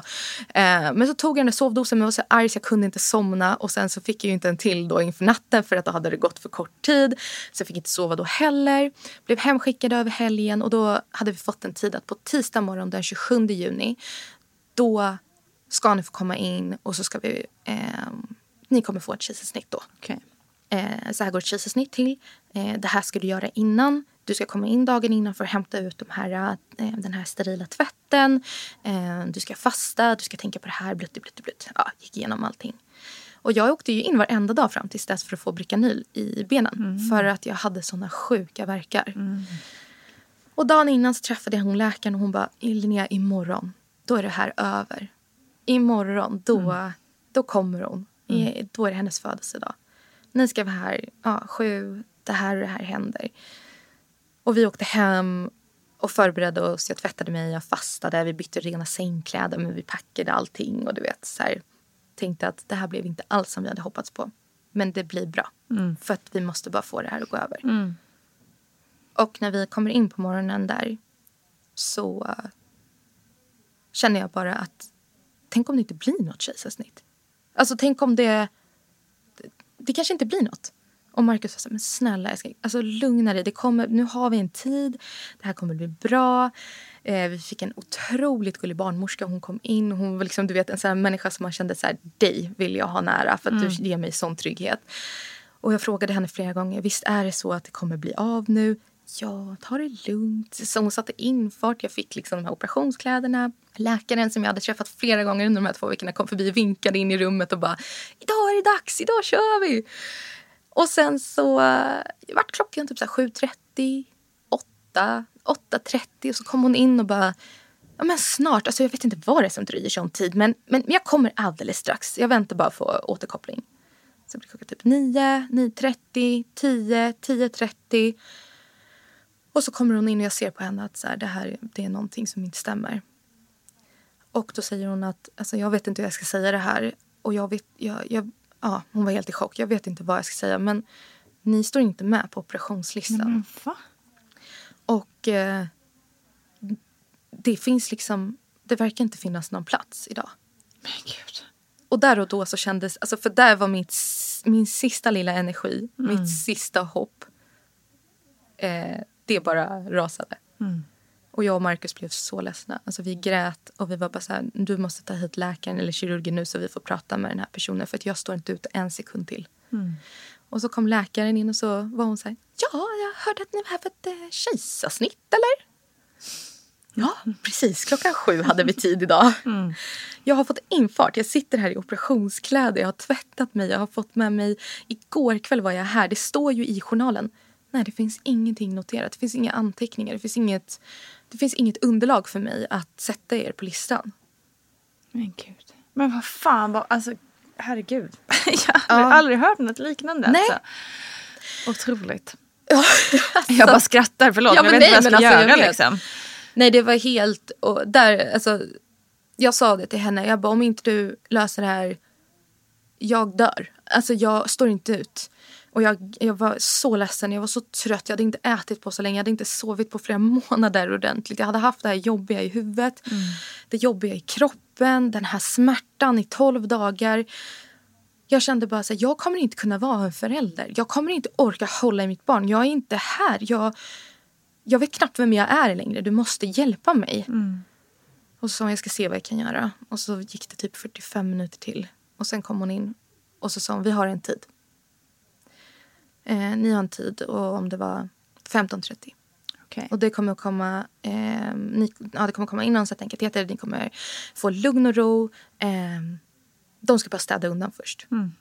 Eh, men så tog jag den där sovdosen men jag var så arg så jag kunde inte somna. Och sen så fick jag ju inte en till då inför natten för att då hade det gått för kort tid. Så jag fick inte sova då heller. Blev hemskickad över helgen och då hade vi fått en tid att på tisdag morgon den 27 juni då ska ni få komma in och så ska vi, eh, ni kommer få ett kejsarsnitt då. Okej. Eh, så här går ett kejsarsnitt till. Eh, det här ska du göra innan. Du ska komma in dagen innan för att hämta ut de här, eh, den här sterila tvätten. Eh, du ska fasta, du ska tänka på det här, blutt, blutt, blutt. Ja, gick igenom allting. Och jag åkte ju in varenda dag fram tills dess för att få Bricanyl i benen. För att jag hade såna sjuka verkar. Och dagen innan träffade jag hon läkaren och hon bara, Linnea imorgon, då är det här över. Imorgon, då, då kommer hon. I, då är det hennes födelsedag. Ni ska vara här ja, sju, det här och det här händer. Och vi åkte hem och förberedde oss. Jag tvättade mig, jag fastade, vi bytte rena sängkläder men vi packade allting och du vet så här, tänkte att det här blev inte alls som vi hade hoppats på. Men det blir bra. Mm. För att vi måste bara få det här att gå över. Mm. Och när vi kommer in på morgonen där så känner jag bara att tänk om det inte blir något kejsarsnitt. Alltså tänk om det, det, kanske inte blir något. Och Markus sa men snälla älskling, alltså lugna dig. Det kommer, nu har vi en tid. Det här kommer bli bra. Eh, vi fick en otroligt gullig barnmorska. Hon kom in. Hon var liksom, du vet, en sån människa som man kände så här, dig vill jag ha nära för att mm. du ger mig sån trygghet. Och jag frågade henne flera gånger, visst är det så att det kommer bli av nu? Ja, ta det lugnt. Så hon satte infart. Jag fick liksom de här operationskläderna. Läkaren som jag hade träffat flera gånger under de här två veckorna kom förbi och vinkade in i rummet och bara idag är det dags, idag kör vi. Och sen så uh, vart klockan typ 7.30, 8, 8.30 och så kom hon in och bara Ja, men snart. Alltså, jag vet inte vad det är som dröjer sån tid. Men, men jag kommer alldeles strax. Jag väntar bara på återkoppling. Så blir klockan typ 9, 9.30, 10, 10.30. Och så kommer hon in och jag ser på henne att så här, det här det är någonting som inte stämmer. Och då säger hon att alltså, jag vet inte hur jag ska säga det här. Och jag vet, jag, jag, ja, hon var helt i chock. Jag vet inte vad jag ska säga. Men ni står inte med på operationslistan. Men, va? Och eh, det finns liksom, det verkar inte finnas någon plats idag. Men gud. Och där och då så kändes, alltså för där var mitt, min sista lilla energi, mm. mitt sista hopp. Eh, det bara rasade. Mm. Och jag och Markus blev så ledsna. Alltså vi grät och vi var bara så här, du måste ta hit läkaren eller kirurgen nu så vi får prata med den här personen för att jag står inte ut en sekund till. Mm. Och så kom läkaren in och så var hon så här, ja jag hörde att ni behöver ett eh, kejsarsnitt eller? Ja, precis. Klockan sju hade vi tid idag. [laughs] Mm. Jag har fått infart. Jag sitter här i operationskläder. Jag har tvättat mig. Jag har fått med mig... Igår kväll var jag här. Det står ju i journalen. Nej, det finns ingenting noterat. Det finns inga anteckningar. Det finns inget, det finns inget underlag för mig att sätta er på listan. Men gud. Men vad fan. Vad, alltså, herregud. [laughs] jag har ja. aldrig hört något liknande. Nej. Alltså. Otroligt. Ja, alltså. [laughs] Jag bara skrattar, förlåt. Ja, men jag vet inte vad jag ska alltså, göra. Liksom. Nej, det var helt... Och där, alltså, jag sa det till henne. Jag bara, om inte du löser det här, jag dör. Alltså jag står inte ut. Och jag, jag var så ledsen, jag var så trött. Jag hade inte ätit på så länge, jag hade inte sovit på flera [laughs] månader ordentligt. Jag hade haft det här jobbiga i huvudet, mm. det jobbiga i kroppen, den här smärtan i tolv dagar. Jag kände bara att jag kommer inte kunna vara en förälder. Jag kommer inte orka hålla i mitt barn. Jag är inte här. Jag, jag vet knappt vem jag är längre. Du måste hjälpa mig. Mm. Och så sa hon, jag ska se vad jag kan göra. Och så gick det typ 45 minuter till. Och sen kom hon in och så sa hon, vi har en tid. Eh, ni har en tid och om det var 15.30. Okay. Och det kommer att komma, eh, ni, ja, det kommer komma in någon sätta en kateter. Ni kommer få lugn och ro. Eh, de ska bara städa undan först. Mm.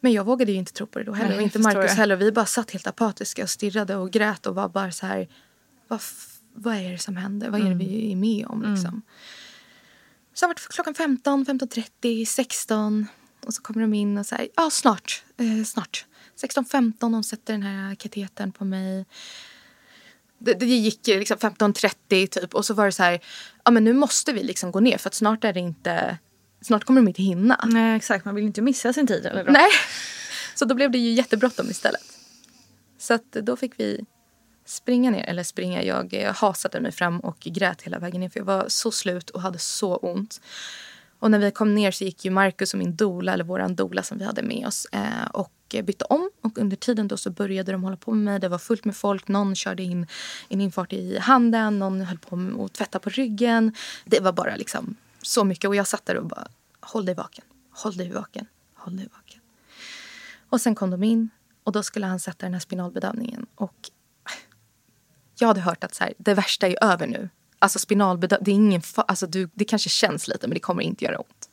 Men jag vågade ju inte tro på det då heller. Nej, och inte Markus heller. Vi bara satt helt apatiska och stirrade och grät och var bara så här. Vad, vad är det som händer? Vad är det mm. vi är med om? Liksom? Mm. Så var det klockan 15, 15.30, 16. Och så kommer de in och säger ja snart, eh, snart. 16.15 de sätter den här katetern på mig. Det, det gick liksom 15.30 typ och så var det så här, ja men nu måste vi liksom gå ner för att snart är det inte snart kommer de inte hinna. Nej exakt, man vill inte missa sin tid. Eller Nej, så då blev det ju jättebråttom istället. Så att då fick vi springa ner, eller springa, jag hasade mig fram och grät hela vägen ner för jag var så slut och hade så ont. Och när vi kom ner så gick ju Markus och min dola, eller våran dola som vi hade med oss eh, och bytte om. Och under tiden då så började de hålla på med mig. Det var fullt med folk. Någon körde in en infart i handen, någon höll på med att tvätta på ryggen. Det var bara liksom så mycket. Och jag satt där och bara, håll dig vaken, håll dig vaken, håll dig vaken. Och sen kom de in och då skulle han sätta den här spinalbedövningen. Och jag hade hört att så här, det värsta är över nu. Alltså spinalbedövning, det är ingen alltså du, det kanske känns lite men det kommer inte göra ont.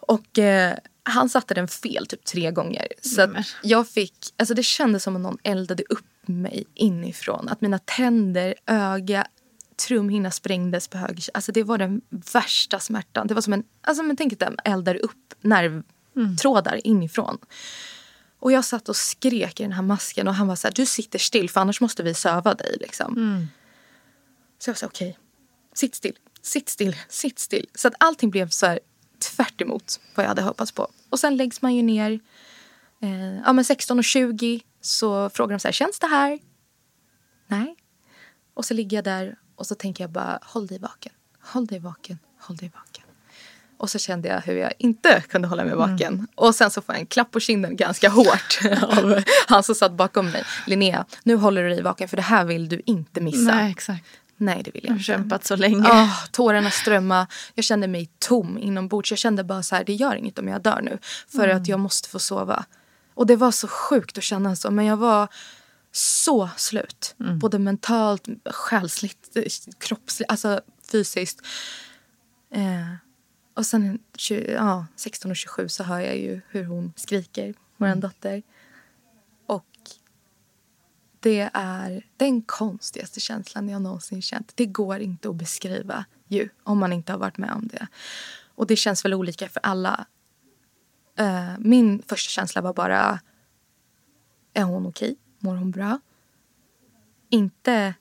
Och eh, han satte den fel typ tre gånger. Så jag fick, alltså det kändes som att någon eldade upp mig inifrån. Att mina tänder, öga, trumhinna sprängdes på höger Alltså det var den värsta smärtan. Det var som en, alltså men tänk att den eldar upp nervtrådar mm. inifrån. Och jag satt och skrek i den här masken och han var så här, du sitter still för annars måste vi söva dig. Liksom. Mm. Så jag sa okej, okay, sitt still, sitt still, sitt still. Så att allting blev så här tvärt emot vad jag hade hoppats på. Och sen läggs man ju ner. Eh, ja, men 16 och 20 så frågar de så här, känns det här? Nej. Och så ligger jag där och så tänker jag bara, håll dig vaken, håll dig vaken, håll dig vaken. Och så kände jag hur jag inte kunde hålla mig vaken. Mm. Och sen så får jag en klapp på kinden ganska hårt [laughs] av han som satt bakom mig. Linnea, nu håller du dig vaken för det här vill du inte missa. Nej, exakt. Nej, det vill jag, jag inte. kämpat så länge. Oh, tårarna strömmade. Jag kände mig tom inombords. Jag kände bara så här, det gör inget om jag dör nu. För mm. att jag måste få sova. Och det var så sjukt att känna så. Men jag var så slut. Mm. Både mentalt, själsligt, kroppsligt, alltså fysiskt. Eh, och sen ja, 16 och 27 så hör jag ju hur hon skriker, vår mm. dotter. Det är den konstigaste känslan jag någonsin känt. Det går inte att beskriva ju, om man inte har varit med om det. Och det känns väl olika för alla. Uh, min första känsla var bara, är hon okej? Okay? Mår hon bra? Inte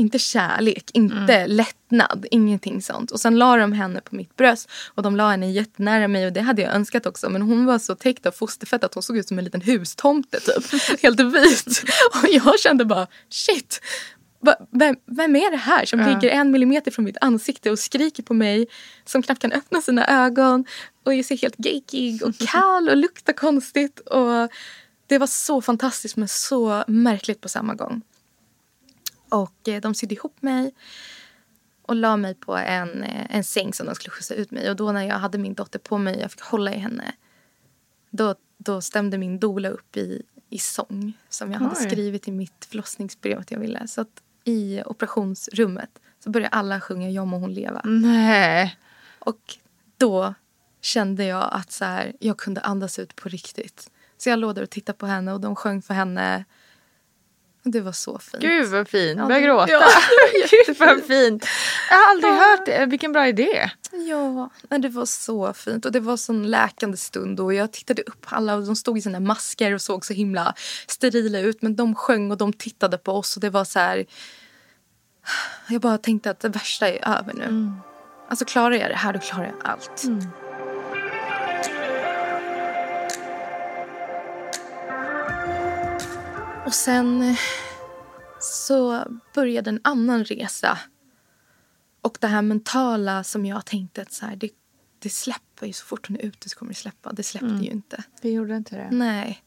inte kärlek, inte mm. lättnad, ingenting sånt. Och sen la de henne på mitt bröst och de la henne jättenära mig och det hade jag önskat också. Men hon var så täckt av fosterfett att hon såg ut som en liten hustomte typ. [laughs] Helt vit. Och jag kände bara shit. Vem, vem är det här som ja. ligger en millimeter från mitt ansikte och skriker på mig som knappt kan öppna sina ögon och är helt geekig och [laughs] kall och luktar konstigt. Och det var så fantastiskt men så märkligt på samma gång. Och eh, de sydde ihop mig och la mig på en, eh, en säng som de skulle skjutsa ut mig. Och då när jag hade min dotter på mig och jag fick hålla i henne då, då stämde min dola upp i, i sång som jag hade Oj. skrivit i mitt förlossningsbrev att jag ville. Så att i operationsrummet så började alla sjunga Jag må hon leva. Nej. Och då kände jag att så här, jag kunde andas ut på riktigt. Så jag låg där och tittade på henne och de sjöng för henne det var så fint. Gud vad fint. Ja, Börjar gråta. Ja, [laughs] Gud vad fint. Jag har aldrig hört det. Vilken bra idé. Ja, det var så fint. Och det var sån läkande stund. Och jag tittade upp alla och de stod i sina masker och såg så himla sterila ut. Men de sjöng och de tittade på oss och det var så här. Jag bara tänkte att det värsta är över nu. Mm. Alltså klarar jag det här då klarar jag allt. Mm. Och sen eh, så började en annan resa. Och det här mentala som jag tänkte att så här, det, det släpper ju så fort hon är ute så kommer det släppa. Det släppte mm. ju inte. Det gjorde inte det? Nej.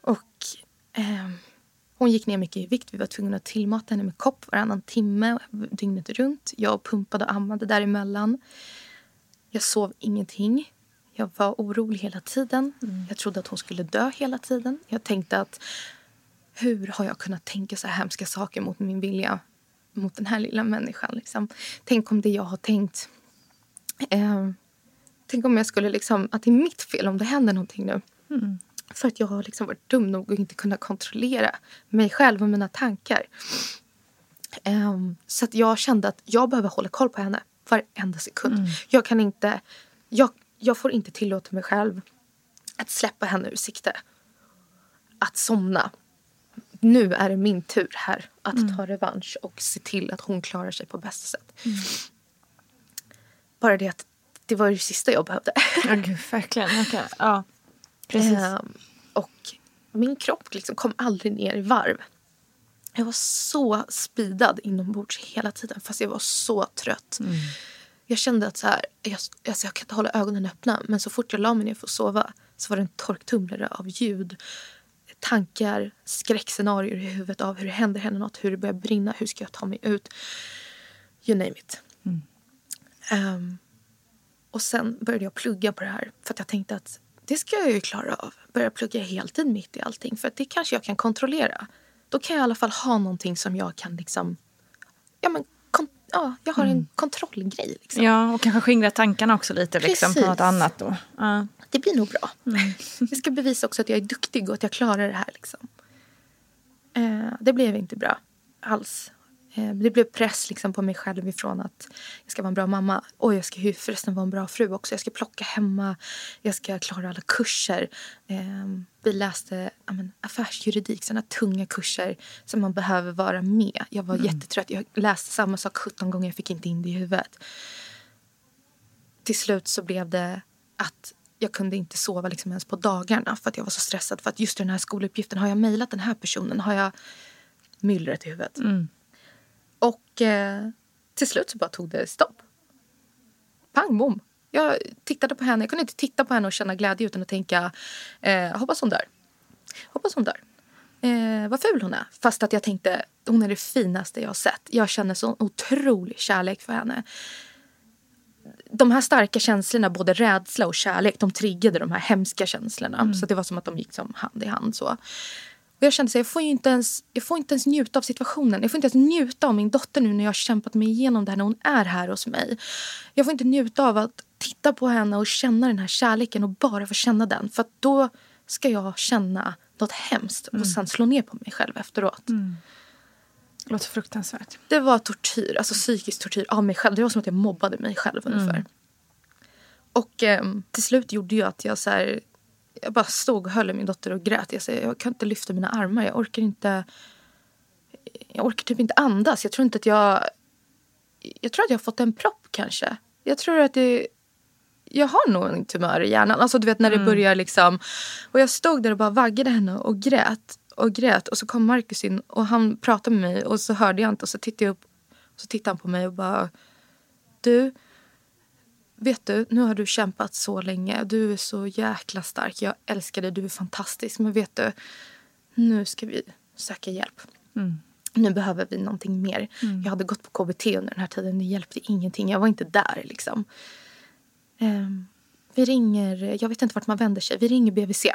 Och eh, hon gick ner mycket i vikt. Vi var tvungna att tillmata henne med kopp varannan timme dygnet runt. Jag pumpade och ammade däremellan. Jag sov ingenting. Jag var orolig hela tiden. Mm. Jag trodde att hon skulle dö hela tiden. Jag tänkte att hur har jag kunnat tänka så här hemska saker mot min vilja? Mot den här lilla människan. Liksom. Tänk om det jag har tänkt... Eh, tänk om jag skulle liksom... Att det är mitt fel om det händer någonting nu. Mm. För att jag har liksom varit dum nog att inte kunna kontrollera mig själv och mina tankar. Um, så att jag kände att jag behöver hålla koll på henne varenda sekund. Mm. Jag kan inte... Jag, jag får inte tillåta mig själv att släppa henne ur sikte. Att somna. Nu är det min tur här att mm. ta revansch och se till att hon klarar sig på bästa sätt. Mm. Bara det att det var det sista jag behövde. Ja, gud, verkligen. Okay. Ja, precis. Ehm, och min kropp liksom kom aldrig ner i varv. Jag var så speedad inombords hela tiden fast jag var så trött. Mm. Jag kände att så här, jag, alltså jag kan inte hålla ögonen öppna men så fort jag la mig ner för att sova så var det en torktumlare av ljud, tankar, skräckscenarier i huvudet av hur det händer henne något, hur det börjar brinna, hur ska jag ta mig ut? You name it. Mm. Um, och sen började jag plugga på det här för att jag tänkte att det ska jag ju klara av. Börja plugga heltid mitt i allting för att det kanske jag kan kontrollera. Då kan jag i alla fall ha någonting som jag kan liksom ja, men ja, jag har en mm. kontrollgrej. Liksom. Ja, och kanske skingra tankarna också lite liksom, på något annat då. Ja. Det blir nog bra. Mm. [laughs] jag ska bevisa också att jag är duktig och att jag klarar det här. Liksom. Eh, det blev inte bra alls. Eh, det blev press liksom på mig själv ifrån att jag ska vara en bra mamma. Och jag ska förresten vara en bra fru också. Jag ska plocka hemma. Jag ska klara alla kurser. Ehm, vi läste men, affärsjuridik, sådana tunga kurser som man behöver vara med. Jag var mm. jättetrött. Jag läste samma sak 17 gånger. Jag fick inte in det i huvudet. Till slut så blev det att jag kunde inte sova liksom ens på dagarna för att jag var så stressad. För att just den här skoluppgiften, har jag mejlat den här personen? Har jag myllret i huvudet? Mm. Och eh, till slut så bara tog det stopp. Pang bom. Jag tittade på henne. Jag kunde inte titta på henne och känna glädje utan att tänka eh, hoppas hon dör. Hoppas hon dör. Eh, vad ful hon är. Fast att jag tänkte hon är det finaste jag har sett. Jag känner så otrolig kärlek för henne. De här starka känslorna, både rädsla och kärlek, de triggade de här hemska känslorna. Mm. Så det var som att de gick som hand i hand. så. Och jag kände att jag får inte ens, jag får inte ens njuta av situationen. Jag får inte ens njuta av min dotter nu när jag har kämpat mig igenom det här när hon är här hos mig. Jag får inte njuta av att titta på henne och känna den här kärleken och bara få känna den. För då ska jag känna något hemskt och mm. sen slå ner på mig själv efteråt. Mm. Det låter fruktansvärt. Det var tortyr, alltså psykisk tortyr av mig själv. Det var som att jag mobbade mig själv ungefär. Mm. Och eh, till slut gjorde ju att jag så här, jag bara stod och höll min dotter och grät. Jag, sa, jag kan inte lyfta mina armar. Jag orkar inte. Jag orkar typ inte andas. Jag tror inte att jag. Jag tror att jag har fått en propp kanske. Jag tror att det. Jag har nog en tumör i hjärnan. Alltså du vet när det mm. börjar liksom. Och jag stod där och bara vaggade henne och grät. Och grät. Och så kom Markus in och han pratade med mig. Och så hörde jag inte. Och så tittade jag upp. Och så tittade han på mig och bara. Du vet du, nu har du kämpat så länge. Du är så jäkla stark. Jag älskar dig. Du är fantastisk. Men vet du, nu ska vi söka hjälp. Mm. Nu behöver vi någonting mer. Mm. Jag hade gått på KBT under den här tiden. Det hjälpte ingenting. Jag var inte där liksom. Um, vi ringer, jag vet inte vart man vänder sig. Vi ringer BVC.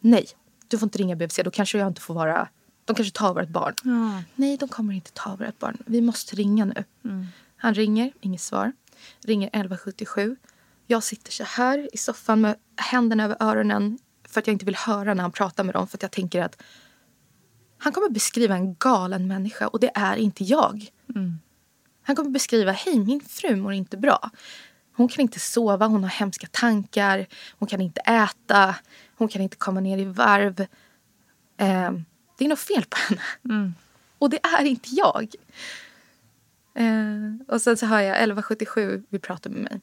Nej, du får inte ringa BVC. Då kanske jag inte får vara... De kanske tar vårt barn. Mm. Nej, de kommer inte ta vårt barn. Vi måste ringa nu. Mm. Han ringer, inget svar ringer 1177. Jag sitter så här i soffan med händerna över öronen för att jag inte vill höra när han pratar med dem. För att jag tänker att han kommer beskriva en galen människa och det är inte jag. Mm. Han kommer beskriva, hej min fru mår inte bra. Hon kan inte sova, hon har hemska tankar, hon kan inte äta, hon kan inte komma ner i varv. Eh, det är något fel på henne. Mm. Och det är inte jag. Eh, och sen så hör jag 1177 vill prata med mig.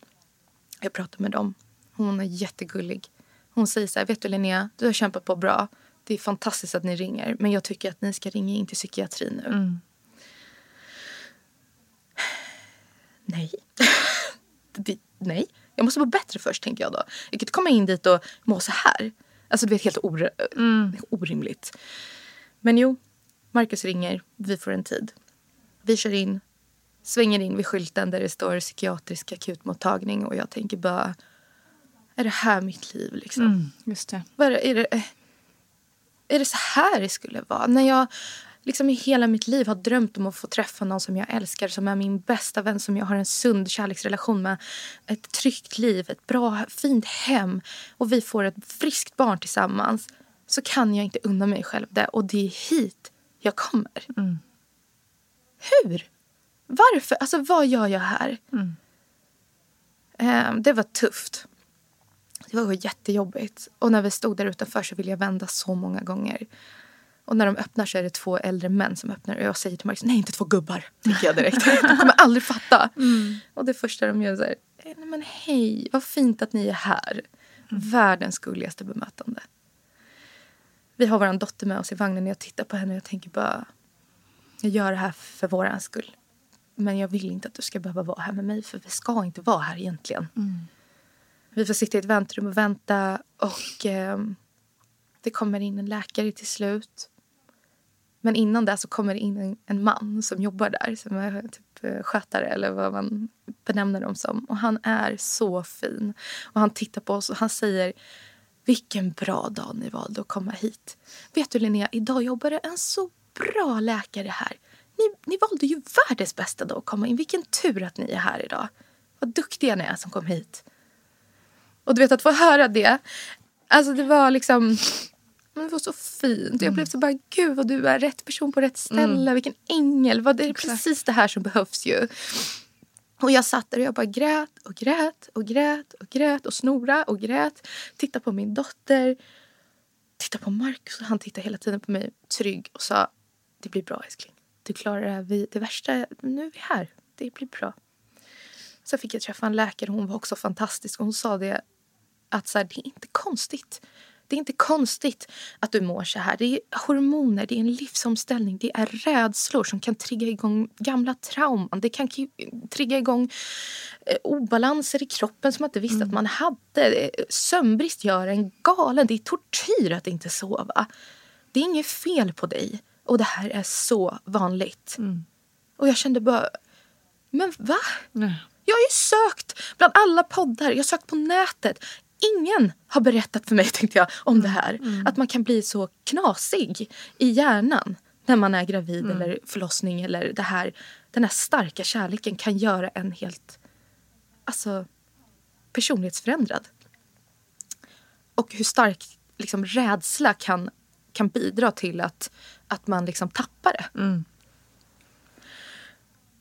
Jag pratar med dem. Hon är jättegullig. Hon säger så här, vet du Linnea, du har kämpat på bra. Det är fantastiskt att ni ringer. Men jag tycker att ni ska ringa in till psykiatrin nu. Mm. [sighs] Nej. [laughs] det, nej. Jag måste vara bättre först tänker jag då. Jag kan inte komma in dit och må så här. Alltså du vet helt or mm. orimligt. Men jo, Marcus ringer. Vi får en tid. Vi kör in svänger in vid skylten där det står psykiatrisk akutmottagning och jag tänker bara är det här mitt liv liksom? Mm, just det. Är, är, det, är det så här det skulle vara? När jag liksom i hela mitt liv har drömt om att få träffa någon som jag älskar, som är min bästa vän, som jag har en sund kärleksrelation med. Ett tryggt liv, ett bra, fint hem och vi får ett friskt barn tillsammans. Så kan jag inte unna mig själv det och det är hit jag kommer. Mm. Hur? Varför? Alltså vad gör jag här? Mm. Eh, det var tufft. Det var jättejobbigt. Och när vi stod där utanför så ville jag vända så många gånger. Och när de öppnar så är det två äldre män som öppnar. Och jag säger till Marcus, nej inte två gubbar. Tänker jag direkt. [laughs] de kommer aldrig fatta. Mm. Och det första de gör är så här, eh, nej men hej, vad fint att ni är här. Mm. Världens gulligaste bemötande. Vi har vår dotter med oss i vagnen och jag tittar på henne och jag tänker bara, jag gör det här för våran skull. Men jag vill inte att du ska behöva vara här med mig för vi ska inte vara här egentligen. Mm. Vi får sitta i ett väntrum och vänta och eh, det kommer in en läkare till slut. Men innan det så kommer det in en, en, man som jobbar där, som är typ eh, skötare eller vad man benämner dem som. Och han är så fin. Och han tittar på oss och han säger vilken bra dag ni valde att komma hit. Vet du Linnea, idag jobbar det en så bra läkare här ni, ni valde ju världens bästa dag att komma in. Vilken tur att ni är här idag. Vad duktiga ni är som kom hit. Och du vet att få höra det. Alltså det var liksom. Men det var så fint. Jag blev så bara, gud vad du är rätt person på rätt ställe. Vilken ängel. Vad, det är precis det här som behövs ju. Och jag satt där och jag bara grät och grät och grät och grät och snora och grät. Tittade på min dotter. Tittade på Marcus och han tittade hela tiden på mig trygg och sa det blir bra älskling. Du klarar det här. Vi, det värsta, nu är vi här. Det blir bra. Sen fick jag träffa en läkare. Hon var också fantastisk. Hon sa det att så här, det är inte konstigt. Det är inte konstigt att du mår så här. Det är hormoner, det är en livsomställning, det är rädslor som kan trigga igång gamla trauman. Det kan trigga igång eh, obalanser i kroppen som man inte visste mm. att man hade. Sömnbrist gör en galen. Det är tortyr att inte sova. Det är inget fel på dig. Och det här är så vanligt. Mm. Och jag kände bara, men va? Nej. Jag har ju sökt bland alla poddar, jag har sökt på nätet. Ingen har berättat för mig [laughs] tänkte jag, om det här. Mm. Att man kan bli så knasig i hjärnan när man är gravid mm. eller förlossning. Eller det här, den här starka kärleken kan göra en helt alltså, personlighetsförändrad. Och hur stark liksom, rädsla kan, kan bidra till att, att man liksom tappar det. Mm.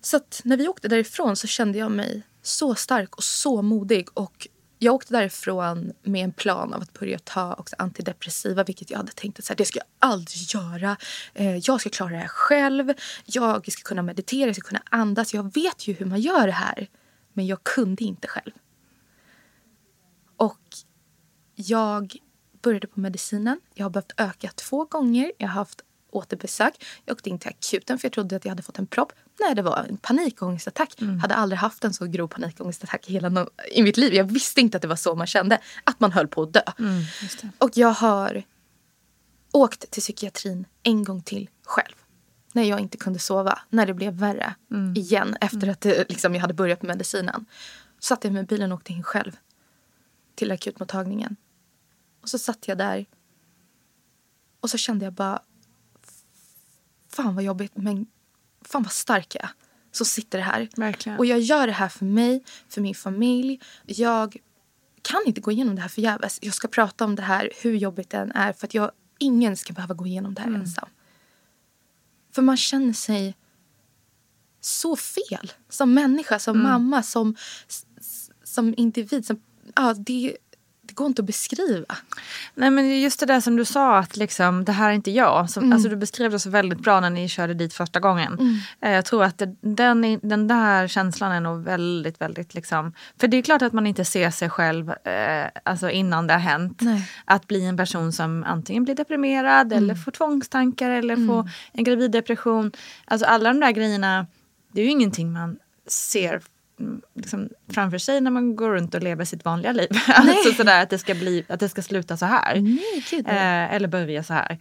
Så när vi åkte därifrån så kände jag mig så stark och så modig. Och jag åkte därifrån med en plan av att börja ta också antidepressiva vilket jag hade tänkt att så här, det ska jag aldrig göra. Eh, jag ska klara det här själv. Jag ska kunna meditera, jag ska kunna andas. Jag vet ju hur man gör det här. Men jag kunde inte själv. Och jag började på medicinen. Jag har behövt öka två gånger. Jag har haft återbesök. Jag åkte in till akuten för jag trodde att jag hade fått en propp. Nej, det var en panikångestattack. Mm. hade aldrig haft en så grov panikångestattack i, hela no i mitt liv. Jag visste inte att det var så man kände. Att man höll på att dö. Mm, och jag har åkt till psykiatrin en gång till själv. När jag inte kunde sova. När det blev värre. Mm. Igen efter mm. att det, liksom, jag hade börjat med medicinen. Så satt jag med bilen och åkte in själv. Till akutmottagningen. Och så satt jag där. Och så kände jag bara fan vad jobbigt men fan vad stark jag är. Så sitter det här. Verkligen. Och jag gör det här för mig, för min familj. Jag kan inte gå igenom det här förgäves. Jag ska prata om det här hur jobbigt det än är för att jag, ingen ska behöva gå igenom det här mm. ensam. För man känner sig så fel som människa, som mm. mamma, som, som individ. Som, ja, det, det går inte att beskriva. Nej men just det där som du sa att liksom, det här är inte jag. Som, mm. alltså, du beskrev det så väldigt bra när ni körde dit första gången. Mm. Eh, jag tror att det, den, den där känslan är nog väldigt, väldigt liksom. För det är klart att man inte ser sig själv eh, alltså innan det har hänt. Nej. Att bli en person som antingen blir deprimerad mm. eller får tvångstankar eller mm. får en graviddepression. Alltså alla de där grejerna, det är ju ingenting man ser liksom, framför sig när man går runt och lever sitt vanliga liv. [laughs] alltså sådär att det ska, bli, att det ska sluta så här. Nej, eh, eller börja så här.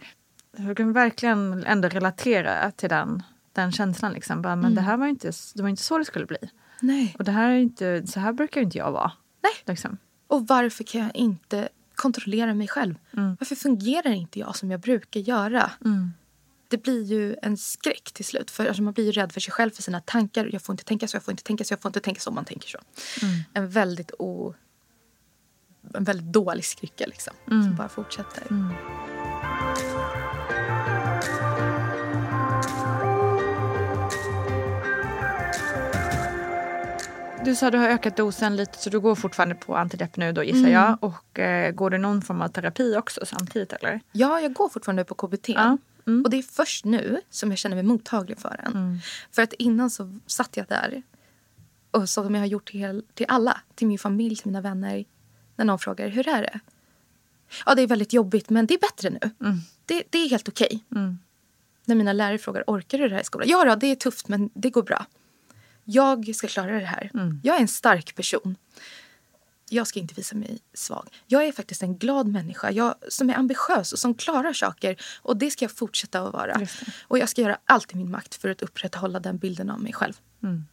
Jag kan verkligen ändå relatera till den, den känslan. Liksom. Bara, men mm. det här var inte, det var inte så det skulle bli. Nej. Och det här är inte, så här brukar inte jag vara. Nej. Liksom. Och varför kan jag inte kontrollera mig själv? Mm. Varför fungerar inte jag som jag brukar göra? Mm det blir ju en skräck till slut. För alltså man blir ju rädd för sig själv, för sina tankar. Jag får inte tänka så, jag får inte tänka så, jag får inte tänka så. Man tänker så. Mm. En väldigt o... En väldigt dålig skricka liksom. Mm. Som bara fortsätter. Mm. Du sa att du har ökat dosen lite så du går fortfarande på antidepp nu då gissar mm. jag. Och eh, går det någon form av terapi också samtidigt eller? Ja, jag går fortfarande på KBT. Ja. Mm. Och det är först nu som jag känner mig mottaglig för den. Mm. För att innan så satt jag där. Och som jag har gjort till, till alla. Till min familj, till mina vänner. När någon frågar hur är det? Ja, det är väldigt jobbigt men det är bättre nu. Mm. Det, det, är helt okej. Okay. Mm. När mina lärare frågar orkar du det här i skolan? Ja, då, det är tufft men det går bra. Jag ska klara det här. Mm. Jag är en stark person jag ska inte visa mig svag. Jag är faktiskt en glad människa jag, som är ambitiös och som klarar saker. Och det ska jag fortsätta att vara. Och jag ska göra allt i min makt för att upprätthålla den bilden av mig själv. Mm.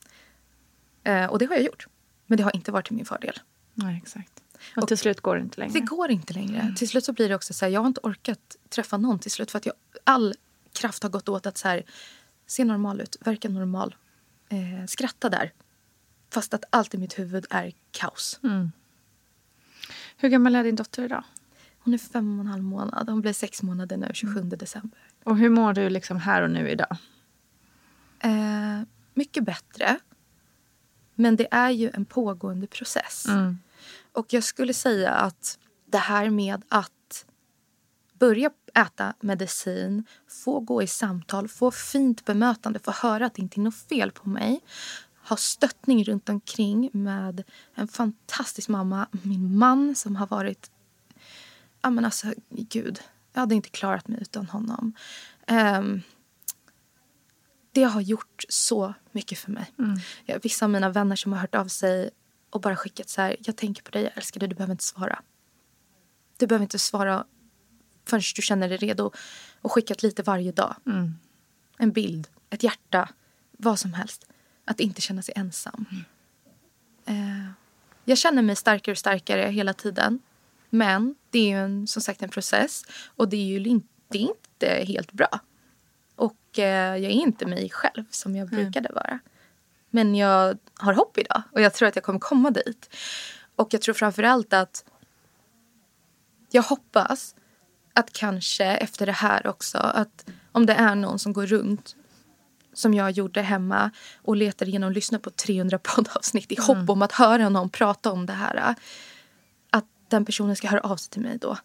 Eh, och det har jag gjort. Men det har inte varit till min fördel. Nej, exakt. Och, och till slut går det inte längre? Det går inte längre. Mm. Till slut så blir det också så här, jag har inte orkat träffa någon till slut. För att jag, all kraft har gått åt att så här, se normal ut, verka normal, eh, skratta där. Fast att allt i mitt huvud är kaos. Mm. Hur gammal är din dotter idag? Hon är fem och en halv månad. Hon blir sex månader nu, 27 december. Och hur mår du liksom här och nu idag? Eh, mycket bättre. Men det är ju en pågående process. Mm. Och jag skulle säga att det här med att börja äta medicin, få gå i samtal, få fint bemötande, få höra att det inte är något fel på mig. Ha stöttning runt omkring med en fantastisk mamma, min man som har varit... Ja men alltså, gud. Jag hade inte klarat mig utan honom. Um, det har gjort så mycket för mig. Mm. Jag, vissa av mina vänner som har hört av sig och bara skickat så här, jag tänker på dig, jag älskar dig, du behöver inte svara. Du behöver inte svara förrän du känner dig redo. Och skickat lite varje dag. Mm. En bild, ett hjärta, vad som helst. Att inte känna sig ensam. Eh, jag känner mig starkare och starkare hela tiden. Men det är ju en, som sagt en process. Och det är ju inte, det är inte helt bra. Och eh, jag är inte mig själv som jag brukade vara. Men jag har hopp idag och jag tror att jag kommer komma dit. Och jag tror framför allt att jag hoppas att kanske efter det här också att om det är någon som går runt som jag gjorde hemma och letar igenom och lyssnar på 300 [laughs] poddavsnitt i hopp om att höra någon prata om det här. Att den personen ska höra av sig till mig då.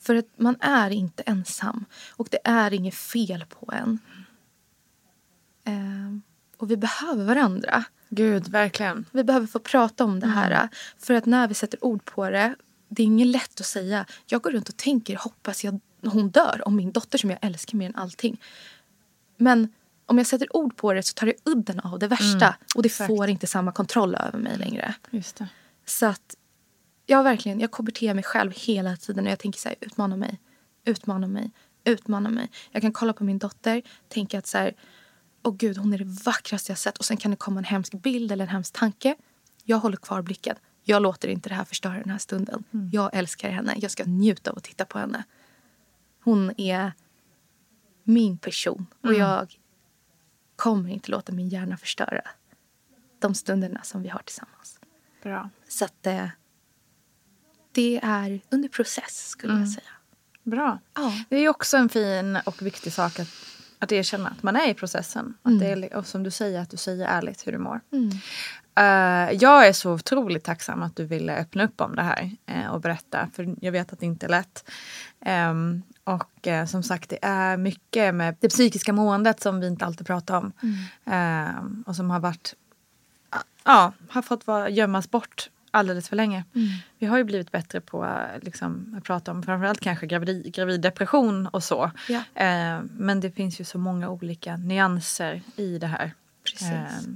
För att man är inte ensam och det är inget fel på en. Ehm, och vi behöver varandra. Gud, verkligen. Vi behöver få prata om det här. För att när vi sätter ord på det, det är inget lätt att säga. Jag går runt och tänker, hoppas jag hon dör om min dotter som jag älskar mer än allting. Men om jag sätter ord på det så tar det udden av det värsta. och det exakt. får inte samma kontroll över mig längre. Just det. Så att jag verkligen, jag KBT mig själv hela tiden och jag tänker så här, utmana mig, utmana mig, utmana mig. Jag kan kolla på min dotter, tänka att så här, åh gud hon är det vackraste jag sett och sen kan det komma en hemsk bild eller en hemsk tanke. Jag håller kvar blicken. Jag låter inte det här förstöra den här stunden. Jag älskar henne. Jag ska njuta av att titta på henne. Hon är min person och jag kommer inte låta min hjärna förstöra de stunderna som vi har tillsammans. Bra. Så att eh, det är under process skulle jag säga. Bra. Ja. Det är också en fin och viktig sak att, att erkänna att man är i processen. Att det är, och som du säger, att du säger ärligt hur du mår. Eh, jag är så otroligt tacksam att du ville öppna upp om det här eh, och berätta. För jag vet att det inte är lätt. Ehm, och eh, som sagt, det är mycket med det psykiska måendet som vi inte alltid pratar om. Ehm, och som har varit, ja, har fått vara, gömmas bort alldeles för länge. Vi har ju blivit bättre på liksom, att prata om framförallt kanske gravid, graviddepression och så. Ja. Eh, men det finns ju så många olika nyanser i det här. Precis.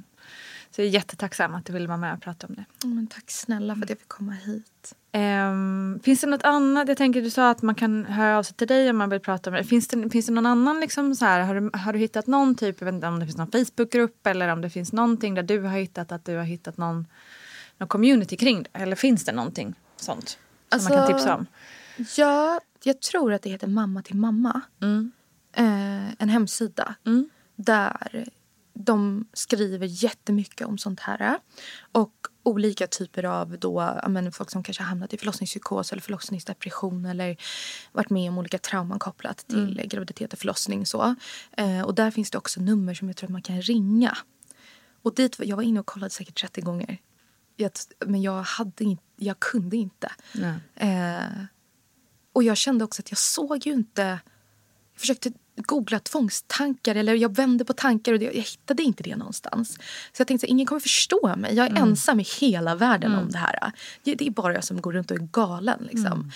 Så jag är jättetacksam att du ville vara med och prata om det. Men tack snälla för att jag fick komma hit. Ehm, finns det något annat? Jag tänker du sa att man kan höra av sig till dig om man vill prata om det. Finns det, finns det någon annan liksom så här, har du, har du hittat någon typ, jag vet inte om det finns någon Facebookgrupp eller om det finns någonting där du har hittat att du har hittat någon, någon community kring det? Eller finns det någonting sånt som man kan Alltså- tipsa om? Ja, jag tror att det heter Mamma till mamma. Mm. Eh, en hemsida Mm. där de skriver jättemycket om sånt här. Och olika typer av då, men folk som kanske hamnat i förlossningspsykos eller förlossningsdepression eller varit med om olika trauman kopplat till graviditet och förlossning. Så. Eh, och där finns det också nummer som jag tror att man kan ringa. Och dit, jag var inne och kollade säkert 30 gånger. Jag, men jag, hade inte, jag kunde inte. Eh, och jag kände också att jag såg ju inte... Jag försökte googla tvångstankar eller jag vände på tankar och jag hittade inte det någonstans. Så jag tänkte att ingen kommer förstå mig. Jag är ensam i hela världen om det här. Det är bara jag som går runt och är galen. Liksom.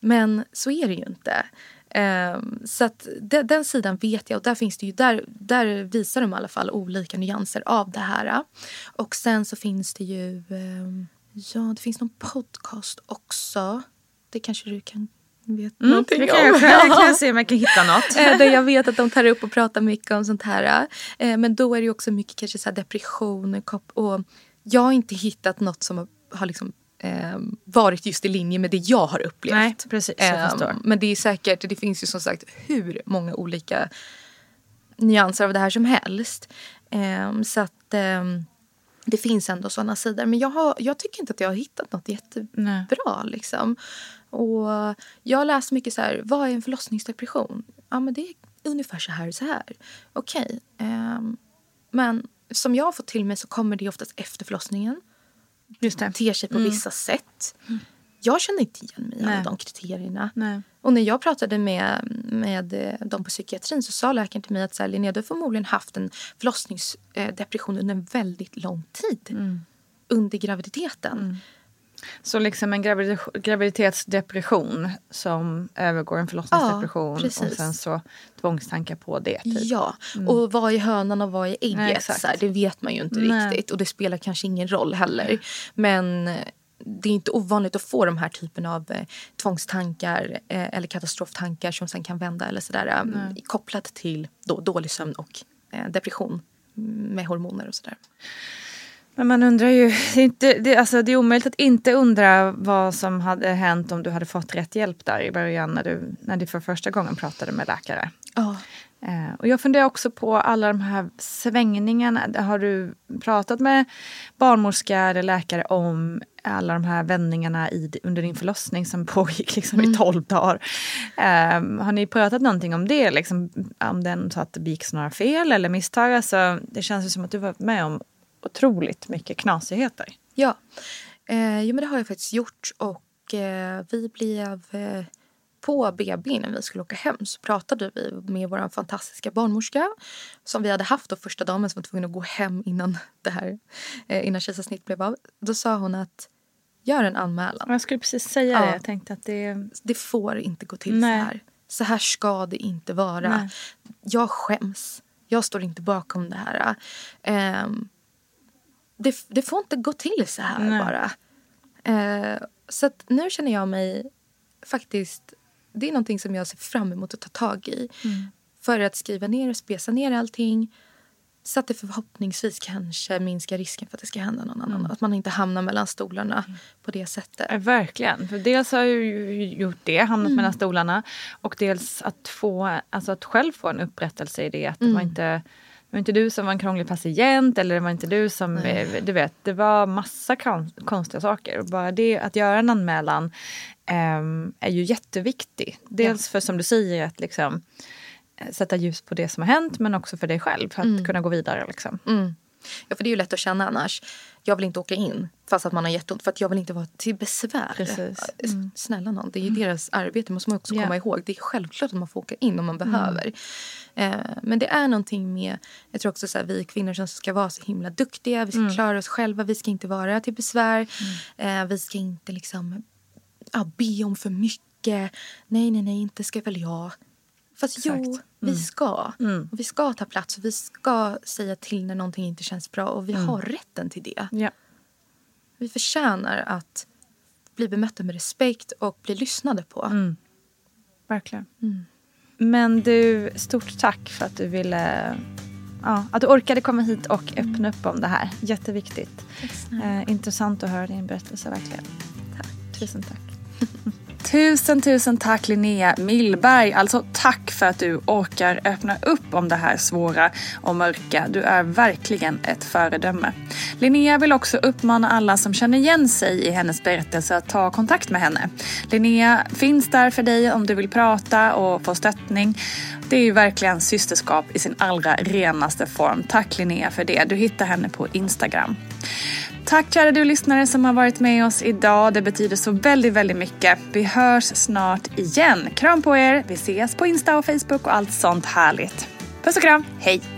Men så är det ju inte. Ehm, så att de, den sidan vet jag och där finns det ju, där, där visar de i alla fall olika nyanser av det här. Och sen så finns det ju, ehm, ja det finns någon podcast också. Det kanske du kan veta Mm, det om. kan jag, jag kan [laughs] se om jag kan hitta något. Eh, jag vet att de tar upp och pratar mycket om sånt här. Eh, Men då är det också mycket kanske så depression och jag har inte hittat något som har, liksom, eh, varit just i linje med det jag har upplevt. Nej, precis. Jag Eh, förstår. Men det är säkert, det finns ju som sagt hur många olika nyanser av det här som helst. Eh, så att det finns ändå sådana sidor. Men jag, har, jag tycker inte att jag har hittat något jättebra. Nej. Liksom. Och jag har läst mycket så här, vad är en förlossningsdepression? Ja, men det är ungefär så här och så här. Okej. Okay. Um, men som jag har fått till mig så kommer det oftast efter förlossningen. Just det. Ter sig på mm. vissa sätt. Mm. Jag känner inte igen mig i alla de kriterierna. Nej. Och när jag pratade med, med eh, dem på psykiatrin så sa läkaren till mig att så här, Linnea, du har förmodligen haft en förlossningsdepression under en väldigt lång tid. Mm. Under graviditeten. Så liksom en gravid graviditetsdepression som övergår en förlossningsdepression ja, och sen så tvångstankar på det. Typ. Ja, mm. och vad är hönan och vad är ägget? Nej, så här, det vet man ju inte Nej. riktigt och det spelar kanske ingen roll heller. Men det är inte ovanligt att få de här typen av eh, tvångstankar eh, eller katastroftankar som sen kan vända eller sådär mm. kopplat till då, dålig sömn och eh, depression med hormoner och sådär. Men man undrar ju, [laughs] det är, inte, det, alltså det är omöjligt att inte undra vad som hade hänt om du hade fått rätt hjälp där i början när du, när du för första gången pratade med läkare. Oh. Eh, och jag funderar också på alla de här svängningarna. Har du pratat med barnmorska eller läkare om alla de här vändningarna i, under din förlossning som [laughs] pågick liksom mm. i tolv dagar? Eh, har ni pratat någonting om det? Liksom, om den så att det begicks några fel eller misstag? Alltså, det känns ju som att du var med om otroligt mycket knasigheter. Ja, eh, jo, men det har jag faktiskt gjort. Och eh, vi blev eh, på BB innan vi skulle åka hem så pratade vi med vår fantastiska barnmorska som vi hade haft då första dagen som var tvungen att gå hem innan det här eh, innan kejsarsnitt blev av. Då sa hon att gör en anmälan. Jag skulle precis säga ja. det. Jag tänkte att det... Det får inte gå till Nej. så här. Så här ska det inte vara. Nej. Jag skäms. Jag står inte bakom det här. Um, det, det, får inte gå till så här Nej. bara. Uh, så nu känner jag mig faktiskt det är någonting som jag ser fram emot att ta tag i. Mm. För att skriva ner och spesa ner allting. Så att det förhoppningsvis kanske minskar risken för att det ska hända någon annan. Mm. Att man inte hamnar mellan stolarna mm. på det sättet. Ja, verkligen. För dels har jag ju gjort det, hamnat mm. mellan stolarna. Och dels att, få, alltså att själv få en upprättelse i det. Att det var mm. inte det var inte du som var en krånglig patient eller det var inte du som, Nej. du vet, det var massa konstiga saker. Och bara det att göra en anmälan um, är ju jätteviktig. Dels ja. för som du säger att liksom eh, sätta ljus på det som har hänt men också för dig själv för att mm. kunna gå vidare. Liksom. Mm. Ja, för det är ju lätt att känna annars. Jag vill inte åka in fast att man har jätteont för att jag vill inte vara till besvär. Precis. Mm. Snälla någon, det är ju mm. deras arbete måste man också komma yeah. ihåg. Det är självklart att man får åka in om man mm. behöver. Eh, men det är någonting med, jag tror också så här, vi kvinnor som ska vara så himla duktiga. Vi ska mm. klara oss själva, vi ska inte vara till besvär. Mm. Eh, vi ska inte liksom ja, be om för mycket. Nej, nej, nej, inte ska väl jag. Fast Exakt. jo, vi mm. ska. Mm. Och vi ska ta plats och vi ska säga till när någonting inte känns bra. Och vi mm. har rätten till det. Ja. Vi förtjänar att bli bemötta med respekt och bli lyssnade på. Mm. Verkligen. Mm. Men du, stort tack för att du ville ja, att du orkade komma hit och öppna upp om det här. Jätteviktigt. Eh, intressant att höra din berättelse verkligen. Tack. Tusen tack. [laughs] Tusen, tusen tack Linnea Millberg. Alltså tack för att du orkar öppna upp om det här svåra och mörka. Du är verkligen ett föredöme. Linnea vill också uppmana alla som känner igen sig i hennes berättelse att ta kontakt med henne. Linnea finns där för dig om du vill prata och få stöttning. Det är ju verkligen systerskap i sin allra renaste form. Tack Linnea för det. Du hittar henne på Instagram. Tack kära du lyssnare som har varit med oss idag. Det betyder så väldigt, väldigt mycket. Vi hörs snart igen. Kram på er. Vi ses på Insta och Facebook och allt sånt härligt. Puss och kram. Hej!